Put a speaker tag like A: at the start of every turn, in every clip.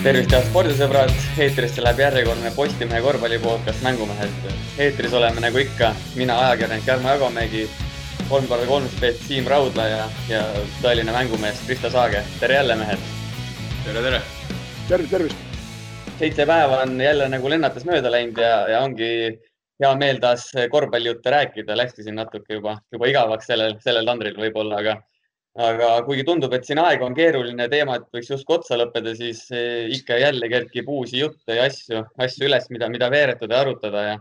A: tervist, head spordisõbrad, eetrisse läheb järjekordne Postimehe korvpallipodcast Mängumehed. eetris oleme nagu ikka, mina, ajakirjanik Jarmo Jagomägi, kolm korda kolm spets Siim Raudla ja, ja tõeline mängumees Kristo Saage. tere jälle, mehed!
B: tere, tere!
C: tervist, tervist!
A: seitse päeva on jälle nagu lennates mööda läinud ja, ja ongi hea meel taas korvpallijutte rääkida. Läkski siin natuke juba, juba igavaks sellel, sellel tandril võib-olla, aga aga kuigi tundub, et siin aeg on keeruline, teemad võiks justkui otsa lõppeda, siis eh, ikka jälle kerkib uusi jutte ja asju, asju üles, mida, mida veeretada ja arutada ja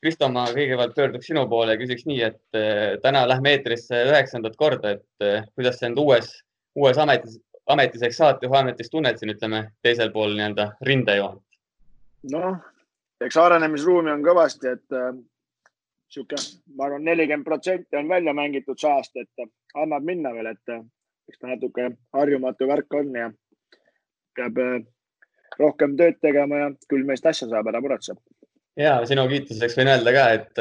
A: Kristo, ma kõigepealt pöörduks sinu poole ja küsiks nii, et eh, täna lähme eetrisse üheksandat korda, et eh, kuidas sa end uues, uues ametis, ametiseks saatejuhi ametis tunned siin, ütleme, teisel pool nii-öelda rindejoont?
C: noh, eks arenemisruumi on kõvasti, et sihuke, ma arvan, nelikümmend protsenti on välja mängitud saast, et annab minna veel, et eks ta natuke harjumatu värk on ja peab äh, rohkem tööd tegema ja küll meist asja saab, ära muretse.
A: ja sinu kiituseks võin öelda ka, et,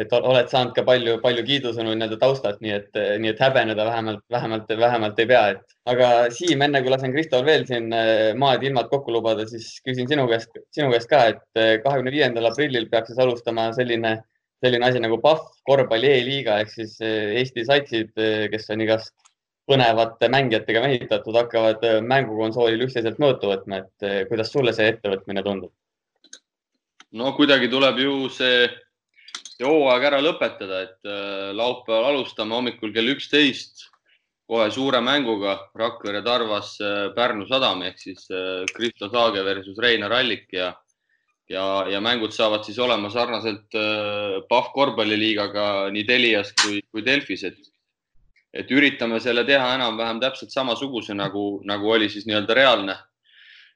A: et oled saanud ka palju, palju kiidusõnu nii-öelda taustalt, nii et, nii et häbeneda vähemalt, vähemalt, vähemalt ei pea, et aga Siim, enne kui lasen Kristol veel siin maad ilmad kokku lubada, siis küsin sinu käest, sinu käest ka, et kahekümne viiendal aprillil peaks siis alustama selline selline asi nagu PAF korvpalli E-liiga ehk siis eh, Eesti satsid, eh, kes on igast põnevate mängijatega mehitatud, hakkavad eh, mängukonsoolil üksteiselt mõõtu võtma, et kuidas sulle see ettevõtmine tundub?
B: no kuidagi tuleb ju see, see hooaeg ära lõpetada, et laupäeval alustame hommikul kell üksteist kohe suure mänguga Rakvere Tarvas Pärnu sadam ehk siis Kristo Saage versus Reinar Allik ja ja, ja mängud saavad siis olema sarnaselt äh, PAF korvpalliliigaga nii Telias kui, kui Delfis, et, et üritame selle teha enam-vähem täpselt samasuguse nagu, nagu oli siis nii-öelda reaalne,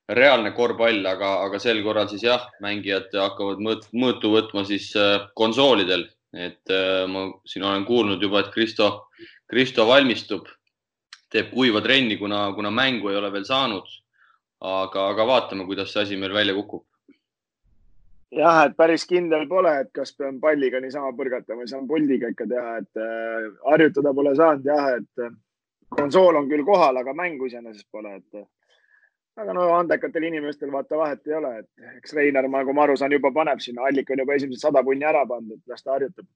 B: reaalne korvpall, aga, aga sel korral siis jah, mängijad hakkavad mõõt, mõõtu võtma siis äh, konsoolidel, et äh, ma siin olen kuulnud juba, et Kristo, Kristo valmistub, teeb kuiva trenni, kuna, kuna mängu ei ole veel saanud. aga, aga vaatame, kuidas see asi meil välja kukub
C: jah, et päris kindel pole, et kas pean palliga niisama põrgata või saan puldiga ikka teha, et äh, harjutada pole saanud jah, et äh, konsool on küll kohal, aga mängu iseenesest pole, et äh, aga no andekatel inimestel vaata vahet ei ole, et eks Reinar, nagu ma aru saan, juba paneb sinna, Allik on juba esimesed sada punni ära pannud, et las ta harjutab.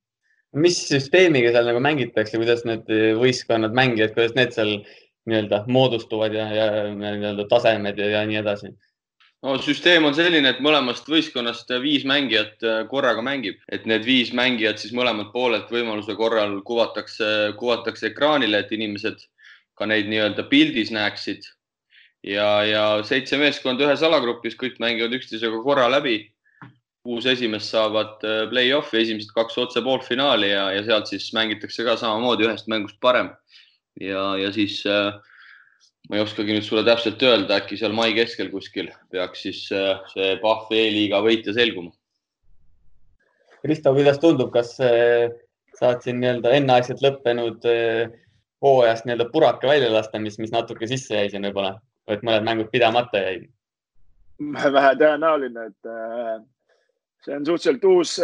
A: mis süsteemiga seal nagu mängitakse, kuidas need võistkonnad, mängijad, kuidas need seal nii-öelda moodustuvad ja, ja nii-öelda tasemed ja, ja nii edasi?
B: No süsteem on selline, et mõlemast võistkonnast viis mängijat äh, korraga mängib, et need viis mängijat siis mõlemalt poolelt võimaluse korral kuvatakse, kuvatakse ekraanile, et inimesed ka neid nii-öelda pildis näeksid. ja, ja seitse meeskonda ühes alagrupis, kõik mängivad üksteisega korra läbi. kuus esimest saavad äh, play-off'i, esimesed kaks otse poolfinaali ja, ja sealt siis mängitakse ka samamoodi ühest mängust parem. ja, ja siis äh, ma ei oskagi nüüd sulle täpselt öelda, äkki seal mai keskel kuskil peaks siis äh, see Pahv E-liiga võitja selguma.
A: Kristo, kuidas tundub, kas äh, saad siin nii-öelda enneaegselt lõppenud äh, hooajast nii-öelda puraka välja lasta, mis, mis natuke sisse jäi siin võib-olla, et mõned mängud pidamata jäid?
C: vähe tõenäoline, et see on suhteliselt uus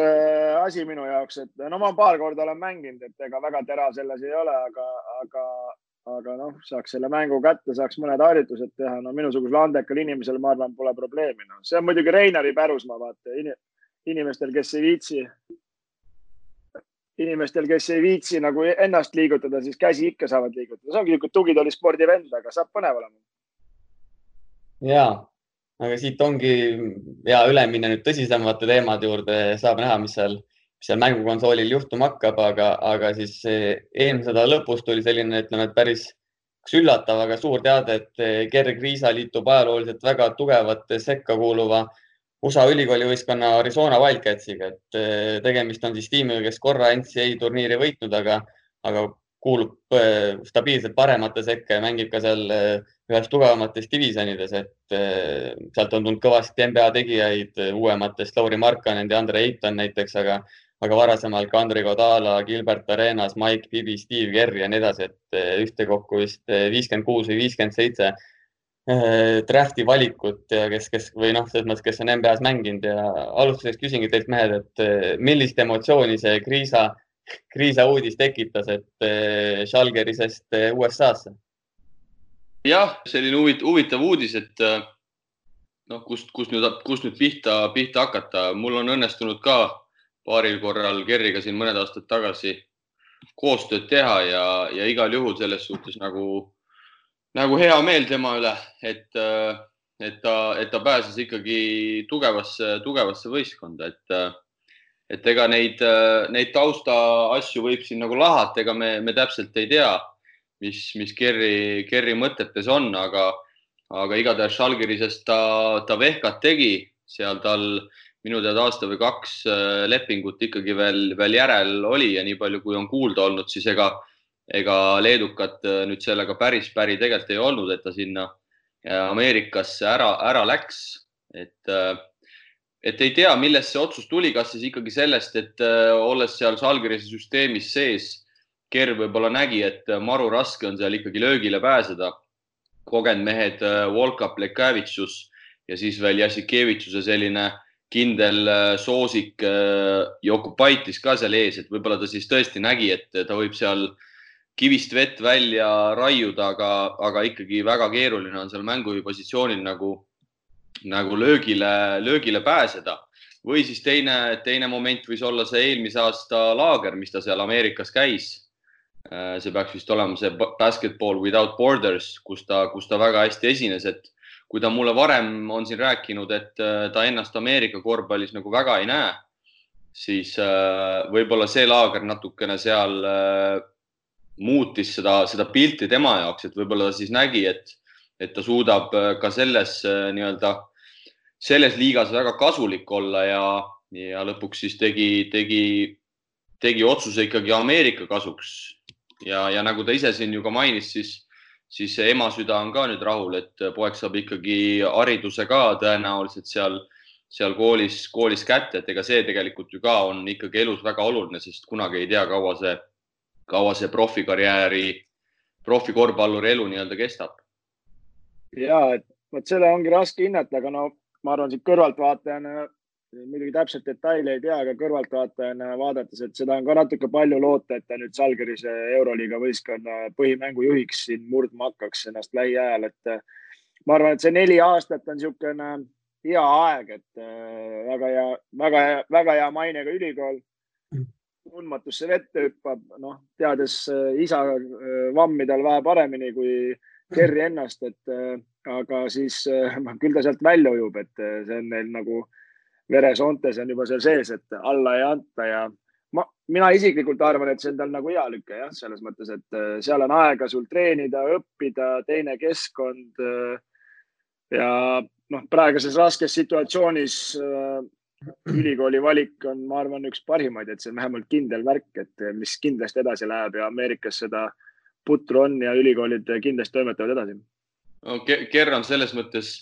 C: asi minu jaoks, et no ma paar korda olen mänginud, et ega väga terav selles ei ole, aga, aga aga noh, saaks selle mängu kätte, saaks mõned harjutused teha, no minusugusel andekal inimesel, ma arvan, pole probleemi no.. see on muidugi Reinari pärusmaa, vaata. In, inimestel, kes ei viitsi, inimestel, kes ei viitsi nagu ennast liigutada, siis käsi ikka saavad liigutada, see ongi niisugune tugitoolispordi vend, aga saab põnev olema.
A: ja, aga siit ongi hea üle minna nüüd tõsisemate teemade juurde, saab näha, mis seal seal mängukonsoolil juhtuma hakkab, aga, aga siis eelmise nädala lõpus tuli selline, ütleme, et päris üks üllatav, aga suur teade, et Gerg Riisa liitub ajalooliselt väga tugevate sekka kuuluva USA ülikooli võistkonna Arizona Wildcatsiga, et eh, tegemist on siis tiimiga, kes korra NCAA turniiri võitnud, aga, aga kuulub eh, stabiilselt paremate sekka ja mängib ka seal eh, ühes tugevamates divisjonides, et sealt on tulnud kõvasti NBA tegijaid uuematest, Lauri Markkanen ja Andre Eitan näiteks, aga aga varasemalt ka Andrei Kodala, Gilbert Arenas, Mike Bibi, Steve Kerr ja nii edasi, et eh, ühtekokku vist eh, viiskümmend kuus või viiskümmend seitse eh, drafti valikut ja kes, kes või noh, selles mõttes, kes on NBA-s mänginud ja alustuseks küsingi teilt mehed, et millist emotsiooni see Kriisa, Kriisa uudis tekitas, et Schalgerisest USA-sse?
B: jah, selline huvitav, huvitav uudis, et noh, kust, kust nüüd, kust nüüd pihta, pihta hakata, mul on õnnestunud ka paaril korral Kerriga siin mõned aastad tagasi koostööd teha ja, ja igal juhul selles suhtes nagu, nagu hea meel tema üle, et, et ta, et ta pääses ikkagi tugevasse, tugevasse võistkonda, et, et ega neid, neid tausta asju võib siin nagu lahata, ega me, me täpselt ei tea, mis, mis Kerri, Kerri mõtetes on, aga, aga igatahes Žalgirisest ta, ta vehkat tegi, seal tal minu teada aasta või kaks äh, lepingut ikkagi veel, veel järel oli ja nii palju, kui on kuulda olnud, siis ega, ega leedukat äh, nüüd sellega päris päri tegelikult ei olnud, et ta sinna äh, Ameerikasse ära, ära läks. et, et ei tea, millest see otsus tuli, kas siis ikkagi sellest, et olles seal Žalgirise süsteemis sees, Kerr võib-olla nägi, et maru raske on seal ikkagi löögile pääseda. kogenud mehed Volkap, Lekavitsus ja siis veel Jassikevitšuse selline kindel äh, soosik äh, Jokubaitis ka seal ees, et võib-olla ta siis tõesti nägi, et ta võib seal kivist vett välja raiuda, aga, aga ikkagi väga keeruline on seal mängujuhi positsioonil nagu, nagu löögile, löögile pääseda. või siis teine, teine moment võis olla see eelmise aasta laager, mis ta seal Ameerikas käis. Äh, see peaks vist olema see Basketball Without Borders, kus ta, kus ta väga hästi esines, et kui ta mulle varem on siin rääkinud, et äh, ta ennast Ameerika korvpallis nagu väga ei näe, siis äh, võib-olla see laager natukene seal äh, muutis seda, seda pilti tema jaoks, et võib-olla ta siis nägi, et, et ta suudab ka selles nii-öelda, selles liigas väga kasulik olla ja, ja lõpuks siis tegi, tegi, tegi otsuse ikkagi Ameerika kasuks. ja, ja nagu ta ise siin ju ka mainis, siis siis ema süda on ka nüüd rahul, et poeg saab ikkagi hariduse ka tõenäoliselt seal, seal koolis, koolis kätte, et ega see tegelikult ju ka on ikkagi elus väga oluline, sest kunagi ei tea, kaua see, kaua see profikarjääri, profikorvpalluri elu nii-öelda kestab.
C: ja, et vot seda ongi raske hinnata, aga no ma arvan, siit kõrvaltvaatajana muidugi täpselt detaile ei tea, aga kõrvaltvaatajana vaadates, et seda on ka natuke palju loota, et ta nüüd Salgerise Euroliiga võistkonna põhimängujuhiks siin murdma hakkaks ennast lähiajal, et äh, ma arvan, et see neli aastat on niisugune hea aeg, et äh, väga hea, väga hea, väga hea mainega ülikool. tundmatusse vette hüppab, noh, teades äh, isa vammi tal vähe paremini kui Kerri ennast, et aga siis küll ta sealt välja ujub, et see on neil nagu äh, veresoontes on juba seal sees, et alla ei anta ja ma, mina isiklikult arvan, et see on tal nagu hea lüke jah, selles mõttes, et äh, seal on aega sul treenida, õppida, teine keskkond. Äh, ja noh, praeguses raskes situatsioonis äh, ülikooli valik on, ma arvan, üks parimaid, et see on vähemalt kindel märk, et mis kindlasti edasi läheb ja Ameerikas seda putru on ja ülikoolid kindlasti toimetavad edasi
B: no,. Ker on selles mõttes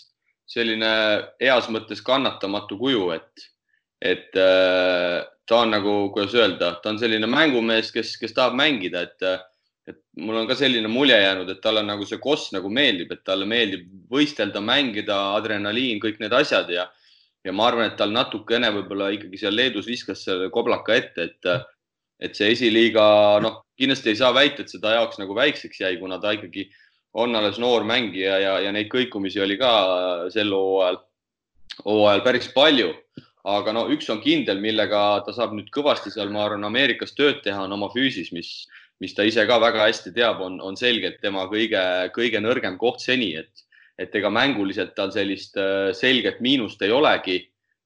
B: selline heas mõttes kannatamatu kuju, et, et äh, ta on nagu, kuidas öelda, ta on selline mängumees, kes, kes tahab mängida, et, et mul on ka selline mulje jäänud, et talle nagu see koss nagu meeldib, et talle meeldib võistelda, mängida, adrenaliin, kõik need asjad ja, ja ma arvan, et tal natukene võib-olla ikkagi seal Leedus viskas selle koblaka ette, et, et see esiliiga, noh, kindlasti ei saa väita, et see ta jaoks nagu väikseks jäi, kuna ta ikkagi on alles noor mängija ja, ja neid kõikumisi oli ka sel hooajal, hooajal päris palju. aga no üks on kindel, millega ta saab nüüd kõvasti seal, ma arvan, Ameerikas tööd teha, on oma füüsis, mis, mis ta ise ka väga hästi teab, on, on selgelt tema kõige, kõige nõrgem koht seni, et, et ega mänguliselt tal sellist äh, selget miinust ei olegi.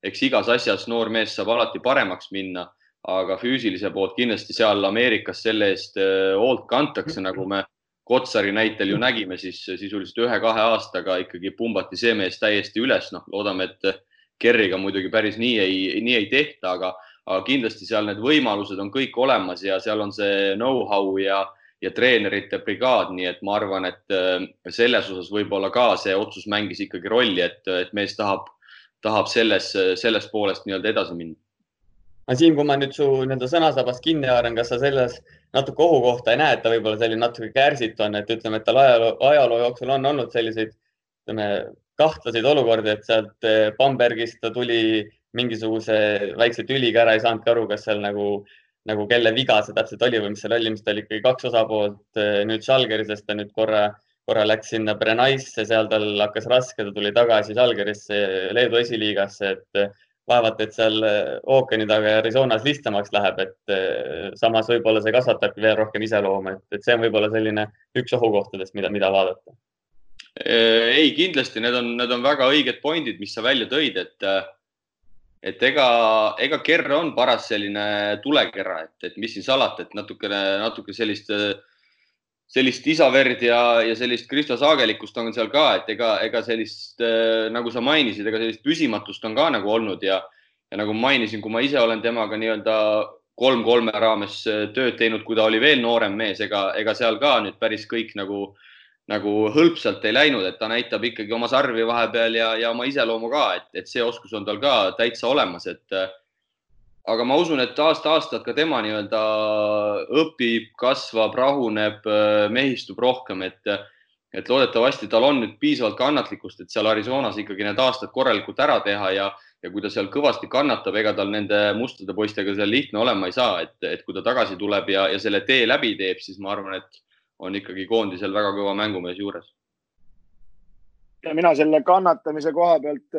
B: eks igas asjas noor mees saab alati paremaks minna, aga füüsilise poolt kindlasti seal Ameerikas selle eest äh, hoolt kantakse, nagu me Kotsari näitel ju nägime, siis sisuliselt ühe-kahe aastaga ikkagi pumbati see mees täiesti üles, noh, loodame, et Kerriga muidugi päris nii ei, nii ei tehta, aga, aga kindlasti seal need võimalused on kõik olemas ja seal on see know-how ja, ja treenerite brigaad, nii et ma arvan, et äh, selles osas võib-olla ka see otsus mängis ikkagi rolli, et, et mees tahab, tahab selles, sellest poolest nii-öelda edasi minna
A: aga Siim, kui ma nüüd su nii-öelda sõnasabast kinni haaran, kas sa selles natuke ohukohta ei näe, et ta võib-olla selline natuke kärsitu on, et ütleme, et tal ajaloo, ajaloo jooksul on olnud selliseid, ütleme, kahtlaseid olukordi, et sealt eh, Bambergist ta tuli mingisuguse väikse tüliga ära, ei saanudki aru, kas seal nagu, nagu kelle viga see täpselt oli või mis seal oli, mis ta oli ikkagi kaks osapoolt. Eh, nüüd Žalgirisest ta nüüd korra korra läks sinna Brenaisse, seal tal hakkas raske, ta tuli tagasi Žalgirisse, Leedu esiliigasse, et vaevalt, et seal ookeani taga Arizonas lihtsamaks läheb, et samas võib-olla see kasvatabki veel rohkem iseloomu, et, et see on võib-olla selline üks ohukohtadest, mida, mida vaadata.
B: ei, kindlasti need on, need on väga õiged pointid, mis sa välja tõid, et et ega, ega Kerr on paras selline tulekera, et, et mis siin salata, et natukene, natuke sellist, sellist isaverd ja, ja sellist Kristo Saagelikkust on seal ka, et ega, ega sellist, nagu sa mainisid, ega sellist püsimatust on ka nagu olnud ja, ja nagu mainisin, kui ma ise olen temaga nii-öelda kolm-kolme raames tööd teinud, kui ta oli veel noorem mees, ega, ega seal ka nüüd päris kõik nagu äh, nagu hõlpsalt ei läinud, et ta näitab ikkagi oma sarvi vahepeal ja, ja oma iseloomu ka, et, et see oskus on tal ka täitsa olemas, et aga ma usun, et aasta-aastalt ka tema nii-öelda õpib, kasvab, rahuneb, mehistub rohkem, et, et loodetavasti tal on nüüd piisavalt kannatlikkust, et seal Arizonas ikkagi need aastad korralikult ära teha ja, ja kui ta seal kõvasti kannatab, ega tal nende mustade poistega seal lihtne olema ei saa, et, et kui ta tagasi tuleb ja, ja selle tee läbi teeb, siis ma arvan, et on ikkagi koondisel väga kõva mängumees juures.
C: ja mina selle kannatamise koha pealt,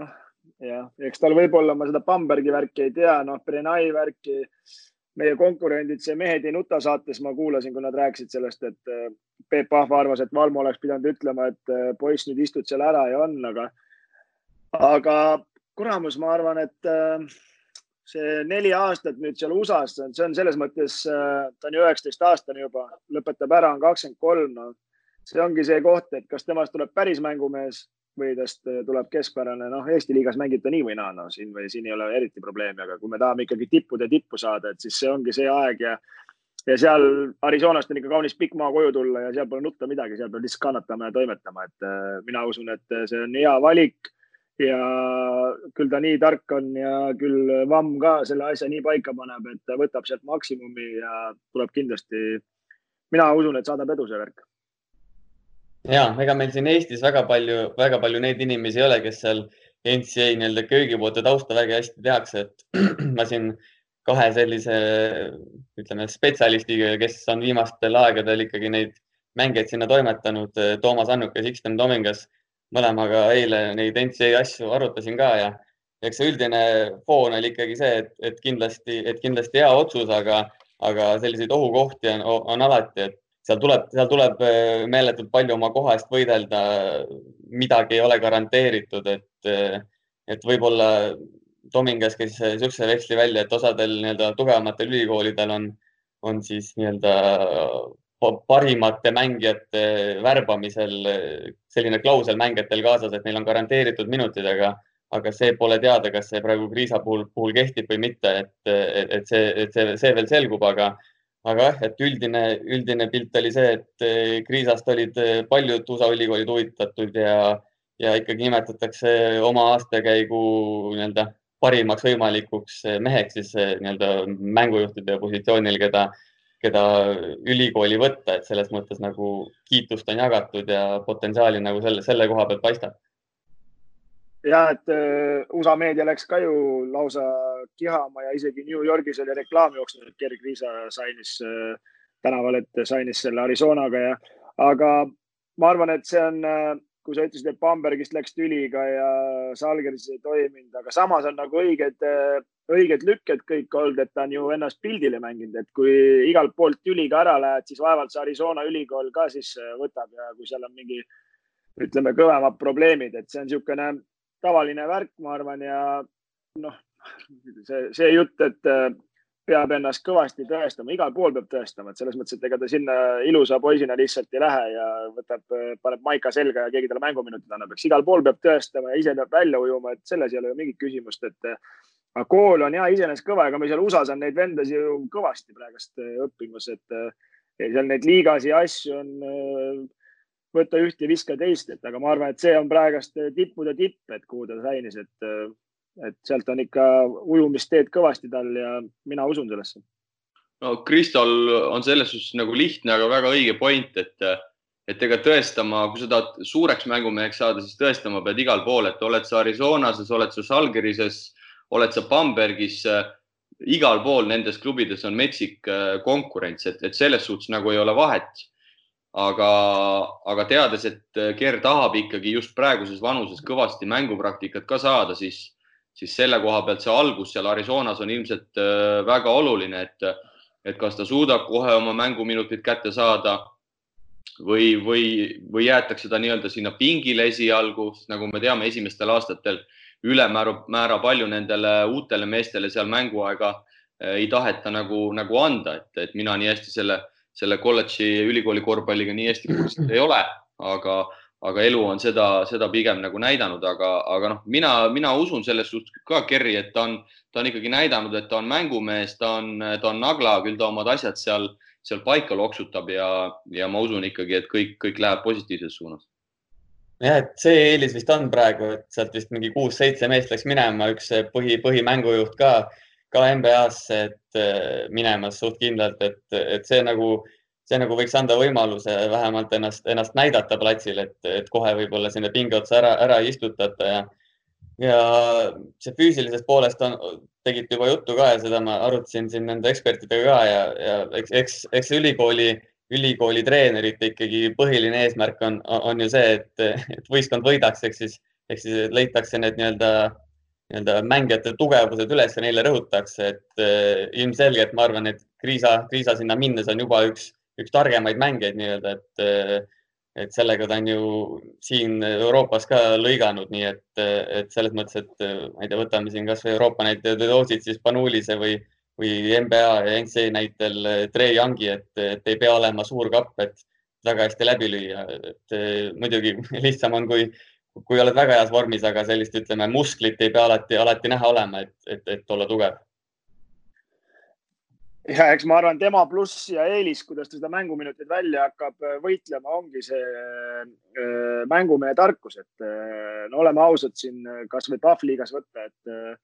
C: noh, jah, eks tal võib-olla, ma seda Bambergi värki ei tea, noh, Brenai värki, meie konkurendid, see Mehed ei nuta saates ma kuulasin, kui nad rääkisid sellest, et äh, Peep Pahva arvas, et Valmo oleks pidanud ütlema, et äh, poiss, nüüd istud seal ära ja on, aga, aga kuramus, ma arvan, et see neli aastat nüüd seal USA-s, see on selles mõttes, äh, ta on ju üheksateist aastane juba, lõpetab ära, on kakskümmend kolm, no see ongi see koht, et kas temast tuleb päris mängumees või tast äh, tuleb keskpärane, noh, Eesti liigas mängib ta nii või naa, no siin või siin ei ole eriti probleemi, aga kui me tahame ikkagi tippude tippu saada, et siis see ongi see aeg ja ja seal Arizonast on ikka kaunis pikk maa koju tulla ja seal pole nutta midagi, seal peab lihtsalt kannatama ja toimetama, et äh, mina usun, et see on hea valik ja küll ta nii tark on ja küll Vamm ka selle asja nii paika paneb, et ta võtab sealt maksimumi ja tuleb kindlasti, mina usun, et saadab edu see värk.
A: Ja ega meil siin Eestis väga palju, väga palju neid inimesi ei ole, kes seal NCA nii-öelda köögipoolte tausta väga hästi tehakse, et ma siin kahe sellise, ütleme spetsialistiga, kes on viimastel aegadel ikkagi neid mängijaid sinna toimetanud, Toomas Annuk ja Sixten Domingas mõlemaga eile neid NCA asju arutasin ka ja eks see üldine foon oli ikkagi see, et, et kindlasti, et kindlasti hea otsus, aga, aga selliseid ohukohti on, on alati, et seal tuleb, seal tuleb äh, meeletult palju oma koha eest võidelda. midagi ei ole garanteeritud, et, et võib-olla Tomingas käis niisuguse veksli välja, et osadel nii-öelda tugevamatel ülikoolidel on, on siis nii-öelda parimate mängijate värbamisel selline klausel mängijatel kaasas, et neil on garanteeritud minutid, aga, aga see pole teada, kas see praegu Kriisa puhul, puhul kehtib või mitte, et, et see, et see, see veel selgub, aga, aga jah, et üldine, üldine pilt oli see, et Kriisast olid paljud USA ülikoolid huvitatud ja, ja ikkagi nimetatakse oma aastakäigu nii-öelda parimaks võimalikuks meheks siis nii-öelda mängujuhtide positsioonil, keda keda ülikooli võtta, et selles mõttes nagu kiitust on jagatud ja potentsiaali nagu selle, selle koha pealt paistab.
C: ja et USA meedia läks ka ju lausa kihama ja isegi New Yorgis oli reklaam jooksnud, et Gerg Riisa sainis uh, tänaval, et sainis selle Arizonaga ja, aga ma arvan, et see on uh, kui sa ütlesid, et Bambergist läks tüliga ja Salgeris ei toiminud, aga samas on nagu õiged, õiged lükked kõik olnud, et ta on ju ennast pildile mänginud, et kui igalt poolt tüliga ära lähed, siis vaevalt see Arizona ülikool ka siis võtab ja kui seal on mingi, ütleme, kõvemad probleemid, et see on niisugune tavaline värk, ma arvan, ja noh, see, see jutt, et peab ennast kõvasti tõestama, igal pool peab tõestama, et selles mõttes, et ega ta sinna ilusa poisina lihtsalt ei lähe ja võtab, paneb maika selga ja keegi talle mänguminutid annab, eks igal pool peab tõestama ja ise peab välja ujuma, et selles ei ole ju mingit küsimust, et aga kool on ja iseenesest kõva, ega meil seal USA-s on neid vendasid ju kõvasti praegust äh, õppimas, et seal neid liigasi asju on äh, võtta ühte ja viska teist, et aga ma arvan, et see on praegast tippude tipp, et kuhu ta sainis, et äh, et sealt on ikka ujumisteed kõvasti tal ja mina usun sellesse.
B: no Kristol on selles suhtes nagu lihtne, aga väga õige point, et, et ega tõestama, kui sa tahad suureks mängumeheks saada, siis tõestama pead igal pool, et oled sa Arizonases, oled sa Žalgirises, oled sa Bambergis, igal pool nendes klubides on metsik äh, konkurents, et, et selles suhtes nagu ei ole vahet aga, aga teades, et Ger tahab ikkagi just praeguses vanuses kõvasti mängupraktikat ka saada, siis, siis selle koha pealt see algus seal Arizonas on ilmselt äh, väga oluline, et, et kas ta suudab kohe oma mänguminutid kätte saada või, või, või jäetakse ta nii-öelda sinna pingile esialgu, nagu me teame, esimestel aastatel ülemäära määra palju nendele uutele meestele seal mänguaega äh, ei taheta nagu, nagu anda, et, et mina nii hästi selle selle kolledži ülikooli korvpalliga nii hästi kursis ei ole, aga, aga elu on seda, seda pigem nagu näidanud, aga, aga noh, mina, mina usun selles suhtes ka Kerri, et ta on, ta on ikkagi näidanud, et ta on mängumees, ta on, ta on nagla, küll ta omad asjad seal, seal paika loksutab ja, ja ma usun ikkagi, et kõik, kõik läheb positiivses suunas.
A: Jah, et see eelis vist on praegu, et sealt vist mingi kuus-seitse meest läks minema, üks põhi, põhimängujuht ka ka NBA-sse, et äh, minemas suht kindlalt, et, et see nagu, see nagu võiks anda võimaluse vähemalt ennast, ennast näidata platsil, et, et kohe võib-olla sinna pinge otsa ära, ära ei istutata ja, ja see füüsilisest poolest on, tegite juba juttu ka ja seda ma arutasin siin nende ekspertidega ka ja, ja eks, eks, eks ülikooli, ülikooli treenerite ikkagi põhiline eesmärk on, on ju see, et, et võistkond võidaks, ehk siis, ehk siis leitakse need nii-öelda nii-öelda mängijate tugevused üles ja neile rõhutakse, et äh, ilmselgelt ma arvan, et Kriisa, Kriisa sinna minnes on juba üks, üks targemaid mängijaid nii-öelda, et äh, et sellega ta on ju siin Euroopas ka lõiganud, nii et, et selles mõttes, et ma ei tea, võtame siin kasvõi Euroopa näite, toosid siis Panulise või, või NBA ja NCAA näitel Trey Youngi, et, et ei pea olema suur kapp, et väga hästi läbi lüüa, et muidugi lihtsam on, kui kui oled väga heas vormis, aga sellist, ütleme, musklit ei pea alati, alati näha olema, et, et, et olla tugev.
C: Ja eks ma arvan, tema pluss ja eelis, kuidas ta seda mänguminutit välja hakkab äh, võitlema, ongi see äh, mängumehe tarkus, et äh, no oleme ausad siin kasvõi Pahvliigas võtta, et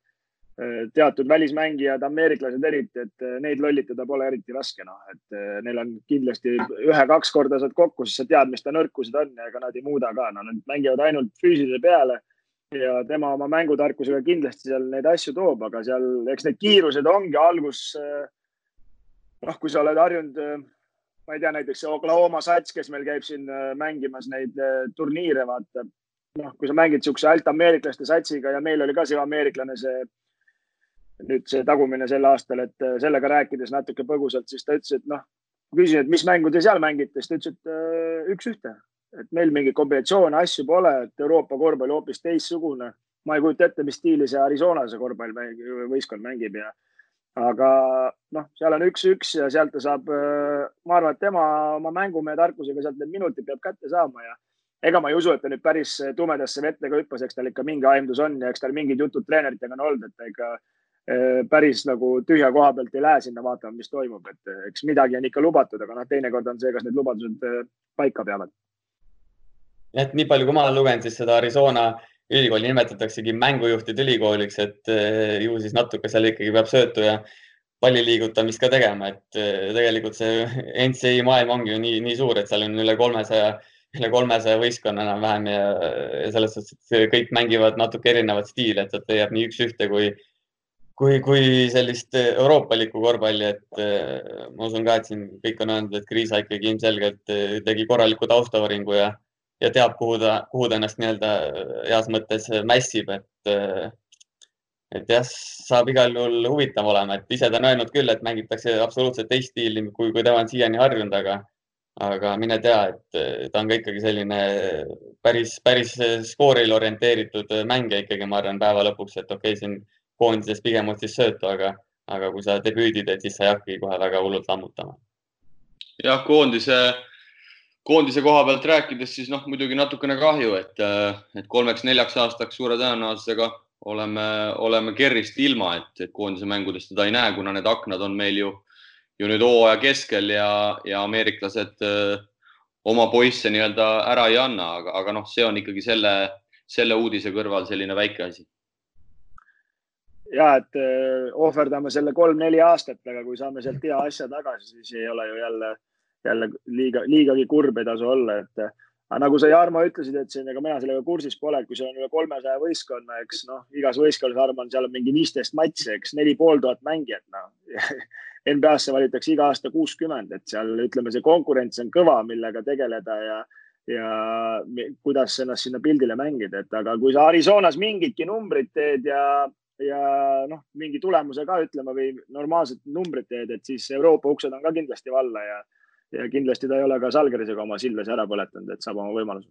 C: teatud välismängijad, ameeriklased eriti, et neid lollitada pole eriti raske, noh, et neil on kindlasti ühe-kaks korda saad kokku, siis sa tead, mis ta nõrkused on ja ega nad ei muuda ka, no nad mängivad ainult füüsilise peale ja tema oma mängutarkusega kindlasti seal neid asju toob, aga seal, eks need kiirused ongi algus. Eh, noh, kui sa oled harjunud, ma ei tea, näiteks Oklahoma Sats, kes meil käib siin mängimas neid turniire, vaata. noh, kui sa mängid niisuguse altameeriklaste satsiga ja meil oli ka see ameeriklane, see nüüd see tagumine sel aastal, et äh, sellega rääkides natuke põgusalt, siis ta ütles, et noh, küsisin, et mis mängu te seal mängite, siis ta ütles, et äh, üks-ühte, et meil mingeid kombinatsioone, asju pole, et Euroopa korvpall hoopis teistsugune. ma ei kujuta ette, mis stiili see Arizona see korvpallivõistkond mängib ja aga noh, seal on üks-üks ja sealt ta saab, äh, ma arvan, et tema oma mängumehe tarkusega sealt need minutid peab kätte saama ja ega ma ei usu, et ta nüüd päris tumedasse vette ka hüppas, eks tal ikka mingi aimdus on ja eks tal mingid jutud treeneritega on olnud, et ega Äh, päris nagu tühja koha pealt ei lähe sinna vaatama, mis toimub, et äh, eks midagi on ikka lubatud, aga noh, teinekord on see, kas need lubadused paika peavad.
A: et nii palju, kui ma olen lugenud, siis seda Arizona ülikooli nimetataksegi mängujuhtide ülikooliks, et ju siis natuke seal ikkagi peab söötu ja palli liigutamist ka tegema, et tegelikult see NCAA maailm ongi ju nii, nii suur, et seal on üle kolmesaja, üle kolmesaja võistkonna enam-vähem ja, ja selles suhtes, et kõik mängivad natuke erinevat stiili, et sealt leiab nii üks-ühte kui kui, kui sellist eh, euroopalikku korvpalli, et eh, ma usun ka, et siin kõik on öelnud, et Kriisa ikkagi ilmselgelt eh, tegi korraliku taustavaringu ja, ja teab, kuhu ta, kuhu ta ennast nii-öelda heas mõttes mässib, et, et jah, saab igal juhul huvitav olema, et ise ta on öelnud küll, et mängitakse absoluutselt teist stiili, kui, kui tema on siiani harjunud, aga, aga mine tea, et ta on ka ikkagi selline päris, päris skoorile orienteeritud mängija ikkagi, ma arvan, päeva lõpuks, et okei okay,, siin koondises pigem otsis söötu, aga, aga kui sa debüüdi teed, siis sa ei hakkagi kohe väga hullult lammutama.
B: jah, koondise, koondise koha pealt rääkides, siis noh, muidugi natukene kahju, et, et kolmeks-neljaks aastaks suure tõenäosusega oleme, oleme Kerrist ilma, et, et koondise mängudest teda ei näe, kuna need aknad on meil ju, ju nüüd hooaja keskel ja, ja ameeriklased öö, oma poisse nii-öelda ära ei anna, aga, aga noh, see on ikkagi selle, selle uudise kõrval selline väike asi.
C: Ja et eh, ohverdame selle kolm-neli aastat, aga kui saame sealt hea asja tagasi, siis ei ole ju jälle, jälle liiga, liigagi kurb ei tasu olla, et aga nagu sa, Jarmo, ütlesid, et siin, ega mina sellega kursis pole, kui sul on üle kolmesaja võistkonna, eks noh, igas võistkonnas arvan, seal on mingi viisteist matši, eks neli pool tuhat mängijat, noh. NBA-sse valitakse iga aasta kuuskümmend, et seal ütleme, see konkurents on kõva, millega tegeleda ja, ja kuidas ennast sinna pildile mängida, et aga kui sa Arizonas mingitki numbrit teed ja, ja noh, mingi tulemuse ka ütleme või normaalset numbrit teed, et siis Euroopa uksed on ka kindlasti valla ja, ja kindlasti ta ei ole ka Salgerisega oma sildasid ära põletanud, et saab oma võimaluse.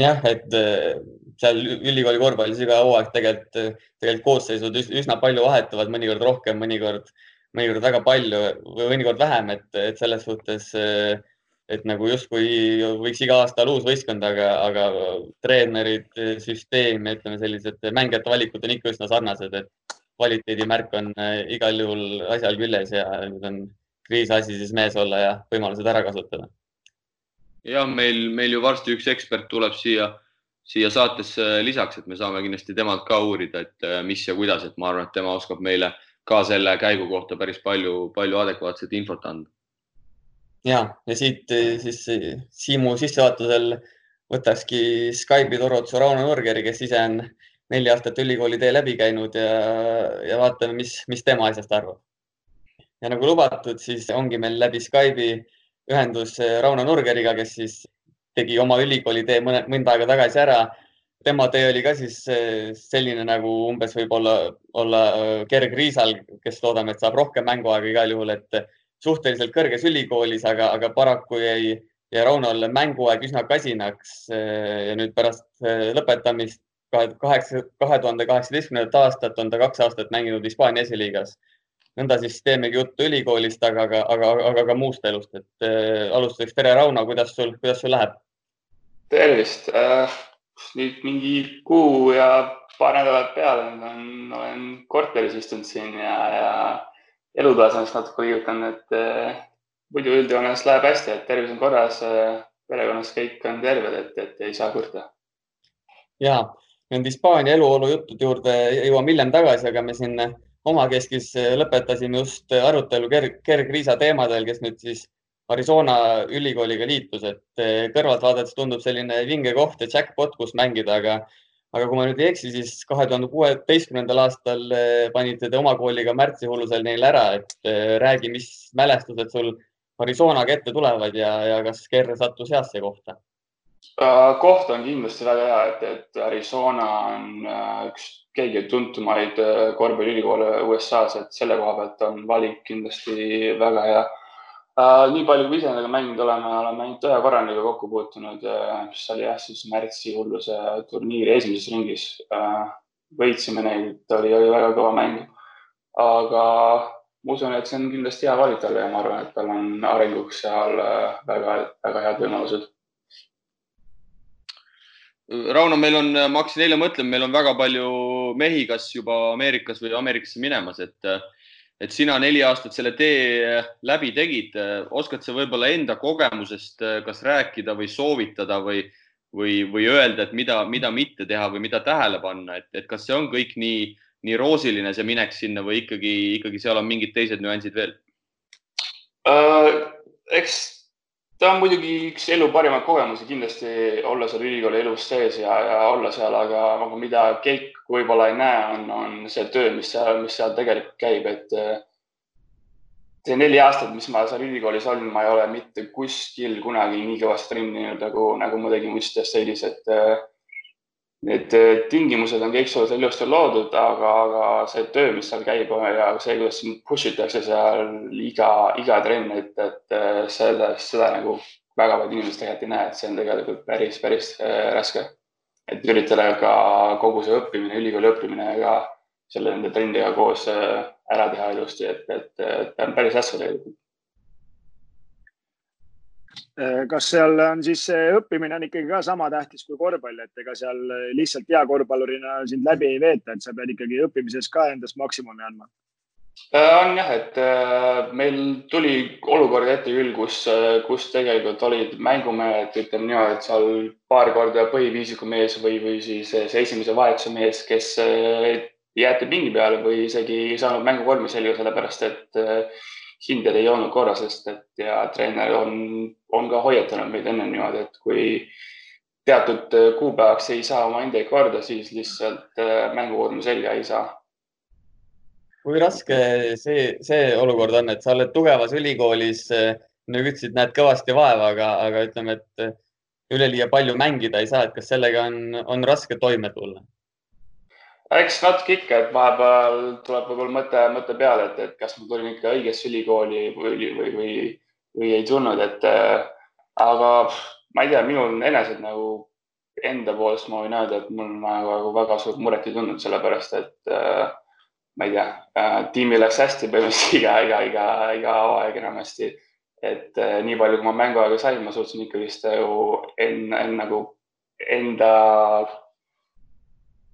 A: Jah, et äh, seal ülikooli korvpallis iga hooaeg tegelikult, tegelikult koosseisud üsna palju vahetuvad, mõnikord rohkem, mõnikord, mõnikord väga palju või mõnikord vähem, et, et selles suhtes, äh, et nagu justkui võiks iga aasta olla uus võistkond, aga, aga treenerid, süsteem, ütleme sellised mängijate valikud on ikka üsna sarnased, et kvaliteedimärk on äh, igal juhul asjal küljes ja nüüd on kriisiasi siis mees olla ja võimalused ära kasutada
B: jah, meil, meil ju varsti üks ekspert tuleb siia, siia saatesse lisaks, et me saame kindlasti temalt ka uurida, et äh, mis ja kuidas, et ma arvan, et tema oskab meile ka selle käigu kohta päris palju, palju adekvaatset infot anda.
A: ja, ja siit äh, siis Siimu sissejuhatusel võtakski Skype'i torutsu Rauno Nurgeri, kes ise on neli aastat ülikooli tee läbi käinud ja, ja vaatame, mis, mis tema asjast arvab. Ja nagu lubatud, siis ongi meil läbi Skype'i ühendus eh, Rauno Nurgeriga, kes siis tegi oma ülikooli tee mõne, mõnda aega tagasi ära. tema tee oli ka siis eh, selline nagu umbes võib-olla olla Gerg Riisal, kes loodame, et saab rohkem mänguaega igal juhul, et suhteliselt kõrges ülikoolis, aga, aga paraku jäi, jäi Raunol mänguaeg üsna kasinaks. ja nüüd pärast lõpetamist kahe, kaheksa, kahe tuhande kaheksateistkümnendat aastat on ta kaks aastat mänginud Hispaania esiliigas nõnda siis teemegi juttu ülikoolist, aga, aga, aga, aga ka muust elust, et äh, alustuseks tere, Rauno, kuidas sul, kuidas sul läheb?
D: tervist äh,, nüüd mingi kuu ja paar nädalat peale on, olen korteris istunud siin ja, ja elutoas ennast natuke liigutanud, et äh, muidu üldjoones läheb hästi, et tervis on korras äh,, perekonnas kõik on terved, et, et ei saa kurta.
A: ja, nende Hispaania eluolu juttude juurde jõuame hiljem tagasi, aga me siin omakeskis eh, lõpetasime just eh, arutelu Gerg, Gerg Riisa teemadel, kes nüüd siis Arizona ülikooliga liitus, et eh, kõrvalt vaadates tundub selline vinge koht ja jackpot, kus mängida, aga, aga kui ma nüüd ei eksi, siis kahe tuhande kuueteistkümnendal aastal panite te oma kooliga märtsihullusel neile ära, et räägi, mis mälestused sul Arizonaga ette tulevad ja, ja kas Ger sattus heasse kohta?
D: Äh, koht on kindlasti väga hea, et, et Arizona on äh, üks kõige tuntumaid äh, korvpalliülikoole USA-s, et selle koha pealt on valik kindlasti väga hea. nii palju, kui ise nendega mänginud oleme, oleme ainult ühe korra nendega kokku puutunud, mis oli jah, siis märtsi hulluse turniiri esimeses ringis. võitsime neid, oli, oli väga kõva mäng. aga ma usun, et see on kindlasti hea valik talle ja ma arvan, et tal on arenguks seal väga, väga head võimalused
B: Rauno, meil on, ma hakkasin eile mõtlema, meil on väga palju mehi, kas juba Ameerikas või Ameerikasse minemas, et, et sina neli aastat selle tee läbi tegid. oskad sa võib-olla enda kogemusest kas rääkida või soovitada või, või, või öelda, et mida, mida mitte teha või mida tähele panna, et, et kas see on kõik nii, nii roosiline, see minek sinna või ikkagi, ikkagi seal on mingid teised nüansid veel
D: uh,? eks ta on muidugi üks elu parimaid kogemusi kindlasti olla seal ülikooli elus sees ja, ja olla seal, aga, aga mida kõik võib-olla ei näe, on, on see töö, mis seal, mis seal tegelikult käib, et see neli aastat, mis ma seal ülikoolis olin, ma ei ole mitte kuskil kunagi nii kõvasti trenninud nagu, nagu ma tegin Mustas sellis, et eh, need eh, tingimused on kõik sulle ilusti loodud, aga, aga see töö, mis seal käib ja see, kuidas sind push itakse seal iga, iga trenn, et, et eh, seda, seda nagu väga paljud inimesed tegelikult ei näe, et see on tegelikult päris, päris äh, raske. et üritada ka kogu see õppimine, ülikooli õppimine ka selle nende trendidega koos äh, ära teha ilusti, et, et, ta on päris raske tegelikult
C: Äh, kas seal on siis õppimine on ikkagi ka sama tähtis kui korvpall, et ega seal lihtsalt hea korvpallurina sind läbi ei veeta, et sa pead ikkagi õppimises ka endast maksimumi andma?
D: Äh, on jah, et äh, meil tuli olukord ette küll, kus, kus tegelikult olid mängumehed, ütleme niimoodi, et seal paar korda põhiviisiku mees või, või siis esimese vahetuse mees, kes jäeti pingi peale või isegi ei saanud mänguvormi selga, sellepärast et hinded ei olnud korras, sest et ja treener on, on ka hoiatanud meid enne niimoodi, et kui teatud äh, kuupäevaks ei saa oma hindeid korda, siis lihtsalt äh, mängukoormuse selga ei saa.
A: kui raske see, see olukord on, et sa oled tugevas ülikoolis, nagu ütlesid, näed kõvasti vaeva, aga, aga ütleme, et üleliia palju mängida ei saa, et kas sellega on, on raske toime tulla?
D: Eks natuke ikka, et vahepeal tuleb võib-olla mõte, mõte peale, et, et kas ma tulin ikka õigesse ülikooli või, või, või, või ei tulnud, et äh, aga ma ei tea, minul enesed nagu enda poolest ma võin öelda, et mul nagu väga suurt muret ei tundnud, sellepärast et äh, ma ei tea äh,, tiimil läks hästi põhimõtteliselt iga, iga, iga, iga hooaeg enamasti. et äh, nii palju, kui ma mänguaega sain, ma suutsin ikkagist ju enne, enne nagu enda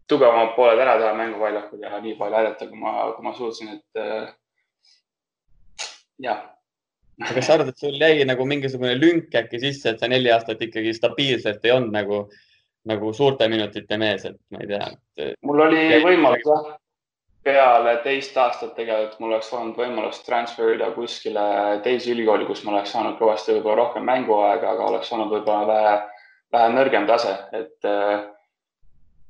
D: tugevamad pooled ära teha mänguväljakul ja nii palju aidata, kui ma, kui ma suutsin, et äh, jah.
A: Kas sa arvad, et sul jäi nagu mingisugune lünk äkki sisse, et sa neli aastat ikkagi stabiilselt ei olnud nagu, nagu suurte minutite mees, et ma ei tea et....
D: mul oli võimalus jah, peale teist aastat tegelikult mul oleks olnud võimalus transfer ida kuskile teise ülikooli, kus ma oleks saanud kõvasti võib-olla rohkem mänguaega, aga oleks olnud võib-olla vähe, vähe nõrgem tase, et äh,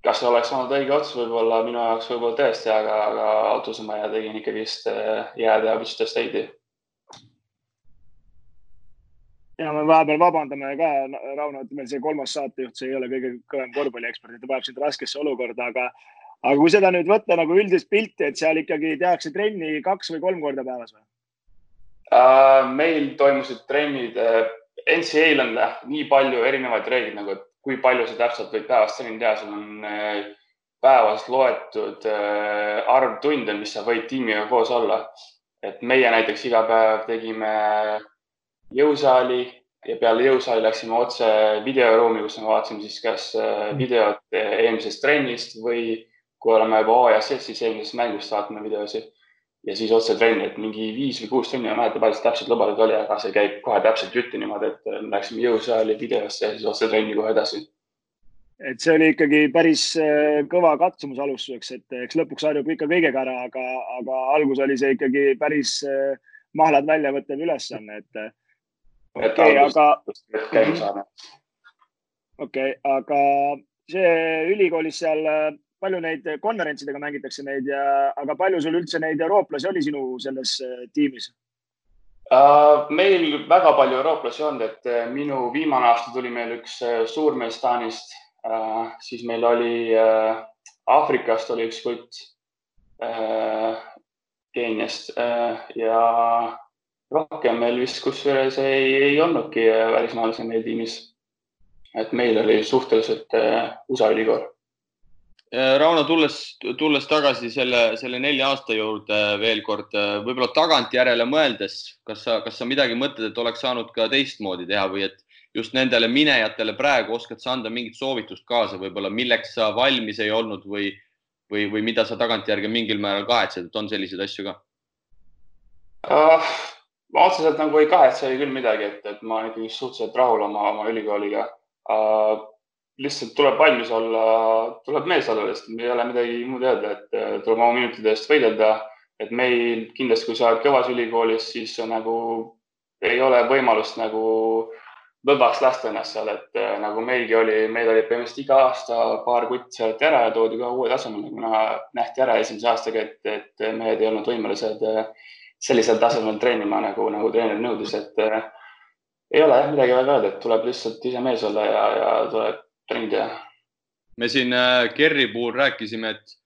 D: kas see oleks olnud õige otsus, võib-olla minu jaoks võib-olla tõesti, aga, aga otsuse ma tegin ikkagist äh, jääda Wichita State'i
C: ja me vahepeal vabandame ka, Rauno, et meil see kolmas saatejuht, see ei ole kõige kõvem korvpalliekspert, ta paneb sind raskesse olukorda, aga, aga kui seda nüüd võtta nagu üldist pilti, et seal ikkagi tehakse trenni kaks või kolm korda päevas või
D: uh,? meil toimusid trennid uh,, NCA-l on nii palju erinevaid reegleid nagu, et kui palju sa täpselt võid päevas trenni teha, sul on uh, päevas loetud uh, arv tunde, mis sa võid tiimiga koos olla. et meie näiteks iga päev tegime jõusaali ja peale jõusaali läksime otse videoruumi, kus me vaatasime siis kas äh, videot eelmisest trennist või kui oleme juba hooajas sees, siis eelmisest mängust vaatame videosid ja siis otse trenni, et mingi viis või kuus trenni, ma ei mäleta, palju see täpselt lubatud oli, aga see käib kohe täpselt jutti niimoodi, et me läksime jõusaali videosse ja siis otse trenni kohe edasi.
C: et see oli ikkagi päris äh, kõva katsumus alustuseks, et eks lõpuks harjub ikka kõigega ära, aga, aga algus oli see ikkagi päris äh, mahlad välja võttev ülesanne, et okei okay,, aga.
D: käima saada.
C: okei okay,, aga see ülikoolis seal, palju neid konverentsidega mängitakse neid ja, aga palju sul üldse neid eurooplasi oli sinu selles äh, tiimis
D: uh,? meil väga palju eurooplasi olnud, et äh, minu viimane aasta tuli meil üks äh, suurmees Taanist siis meil oli Aafrikast oli üks kutt Keeniast ja rohkem meil vist kusjuures ei, ei olnudki välismaalasi meil tiimis. et meil oli suhteliselt äh, USA ülikool.
B: Äh, Rauno, tulles, tulles tagasi selle, selle nelja aasta juurde veel kord, äh, võib-olla tagantjärele mõeldes, kas sa, kas sa midagi mõtled, et oleks saanud ka teistmoodi teha või et just nendele minejatele praegu oskad sa anda mingit soovitust kaasa, võib-olla milleks sa valmis ei olnud või, või, või mida sa tagantjärgi mingil määral kahetsed, et on selliseid asju ka
D: uh,? ma otseselt nagu ei kahetse küll midagi, et, et ma olen ikkagi suhteliselt rahul oma, oma ülikooliga uh,. Lihtsalt tuleb valmis olla, tuleb mees olla, sest ei ole midagi muud öelda, et uh, tuleb oma minutide eest võidelda. et meil kindlasti, kui sa oled kõvas ülikoolis, siis nagu ei ole võimalust nagu võbaks lasta ennast seal, et uh, nagu meilgi oli, meil oli põhimõtteliselt iga aasta paar kutti sealt ära ja toodi ka uue tasemele, kuna nähti ära esimese aastaga, et, et mehed ei olnud võimelised uh, sellisel tasemel treenima nagu, nagu treener nõudis, et äh, ei ole jah midagi väga öelda, et tuleb lihtsalt ise mees olla ja, ja tuleb trenni teha.
B: me siin äh, Kerri puhul rääkisime, et,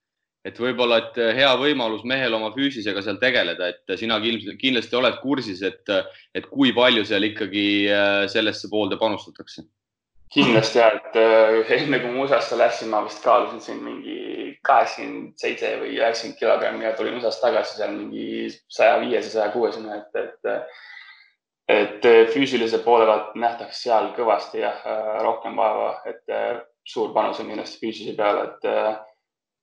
B: et võib-olla, et hea võimalus mehel oma füüsisega seal tegeleda, et sina kindlasti oled kursis, et, et kui palju seal ikkagi äh, sellesse poolde panustatakse
D: kindlasti ja, et äh, enne kui ma USA-sse läksin, ma vist kaalusin siin mingi kaheksakümmend seitse või üheksakümmend kilogrammi ja tulin USA-st tagasi seal mingi saja viies ja saja kuuesena, et, et, et füüsilise poole pealt nähtakse seal kõvasti jah, rohkem vaeva, et suur panus on kindlasti füüsise peale, et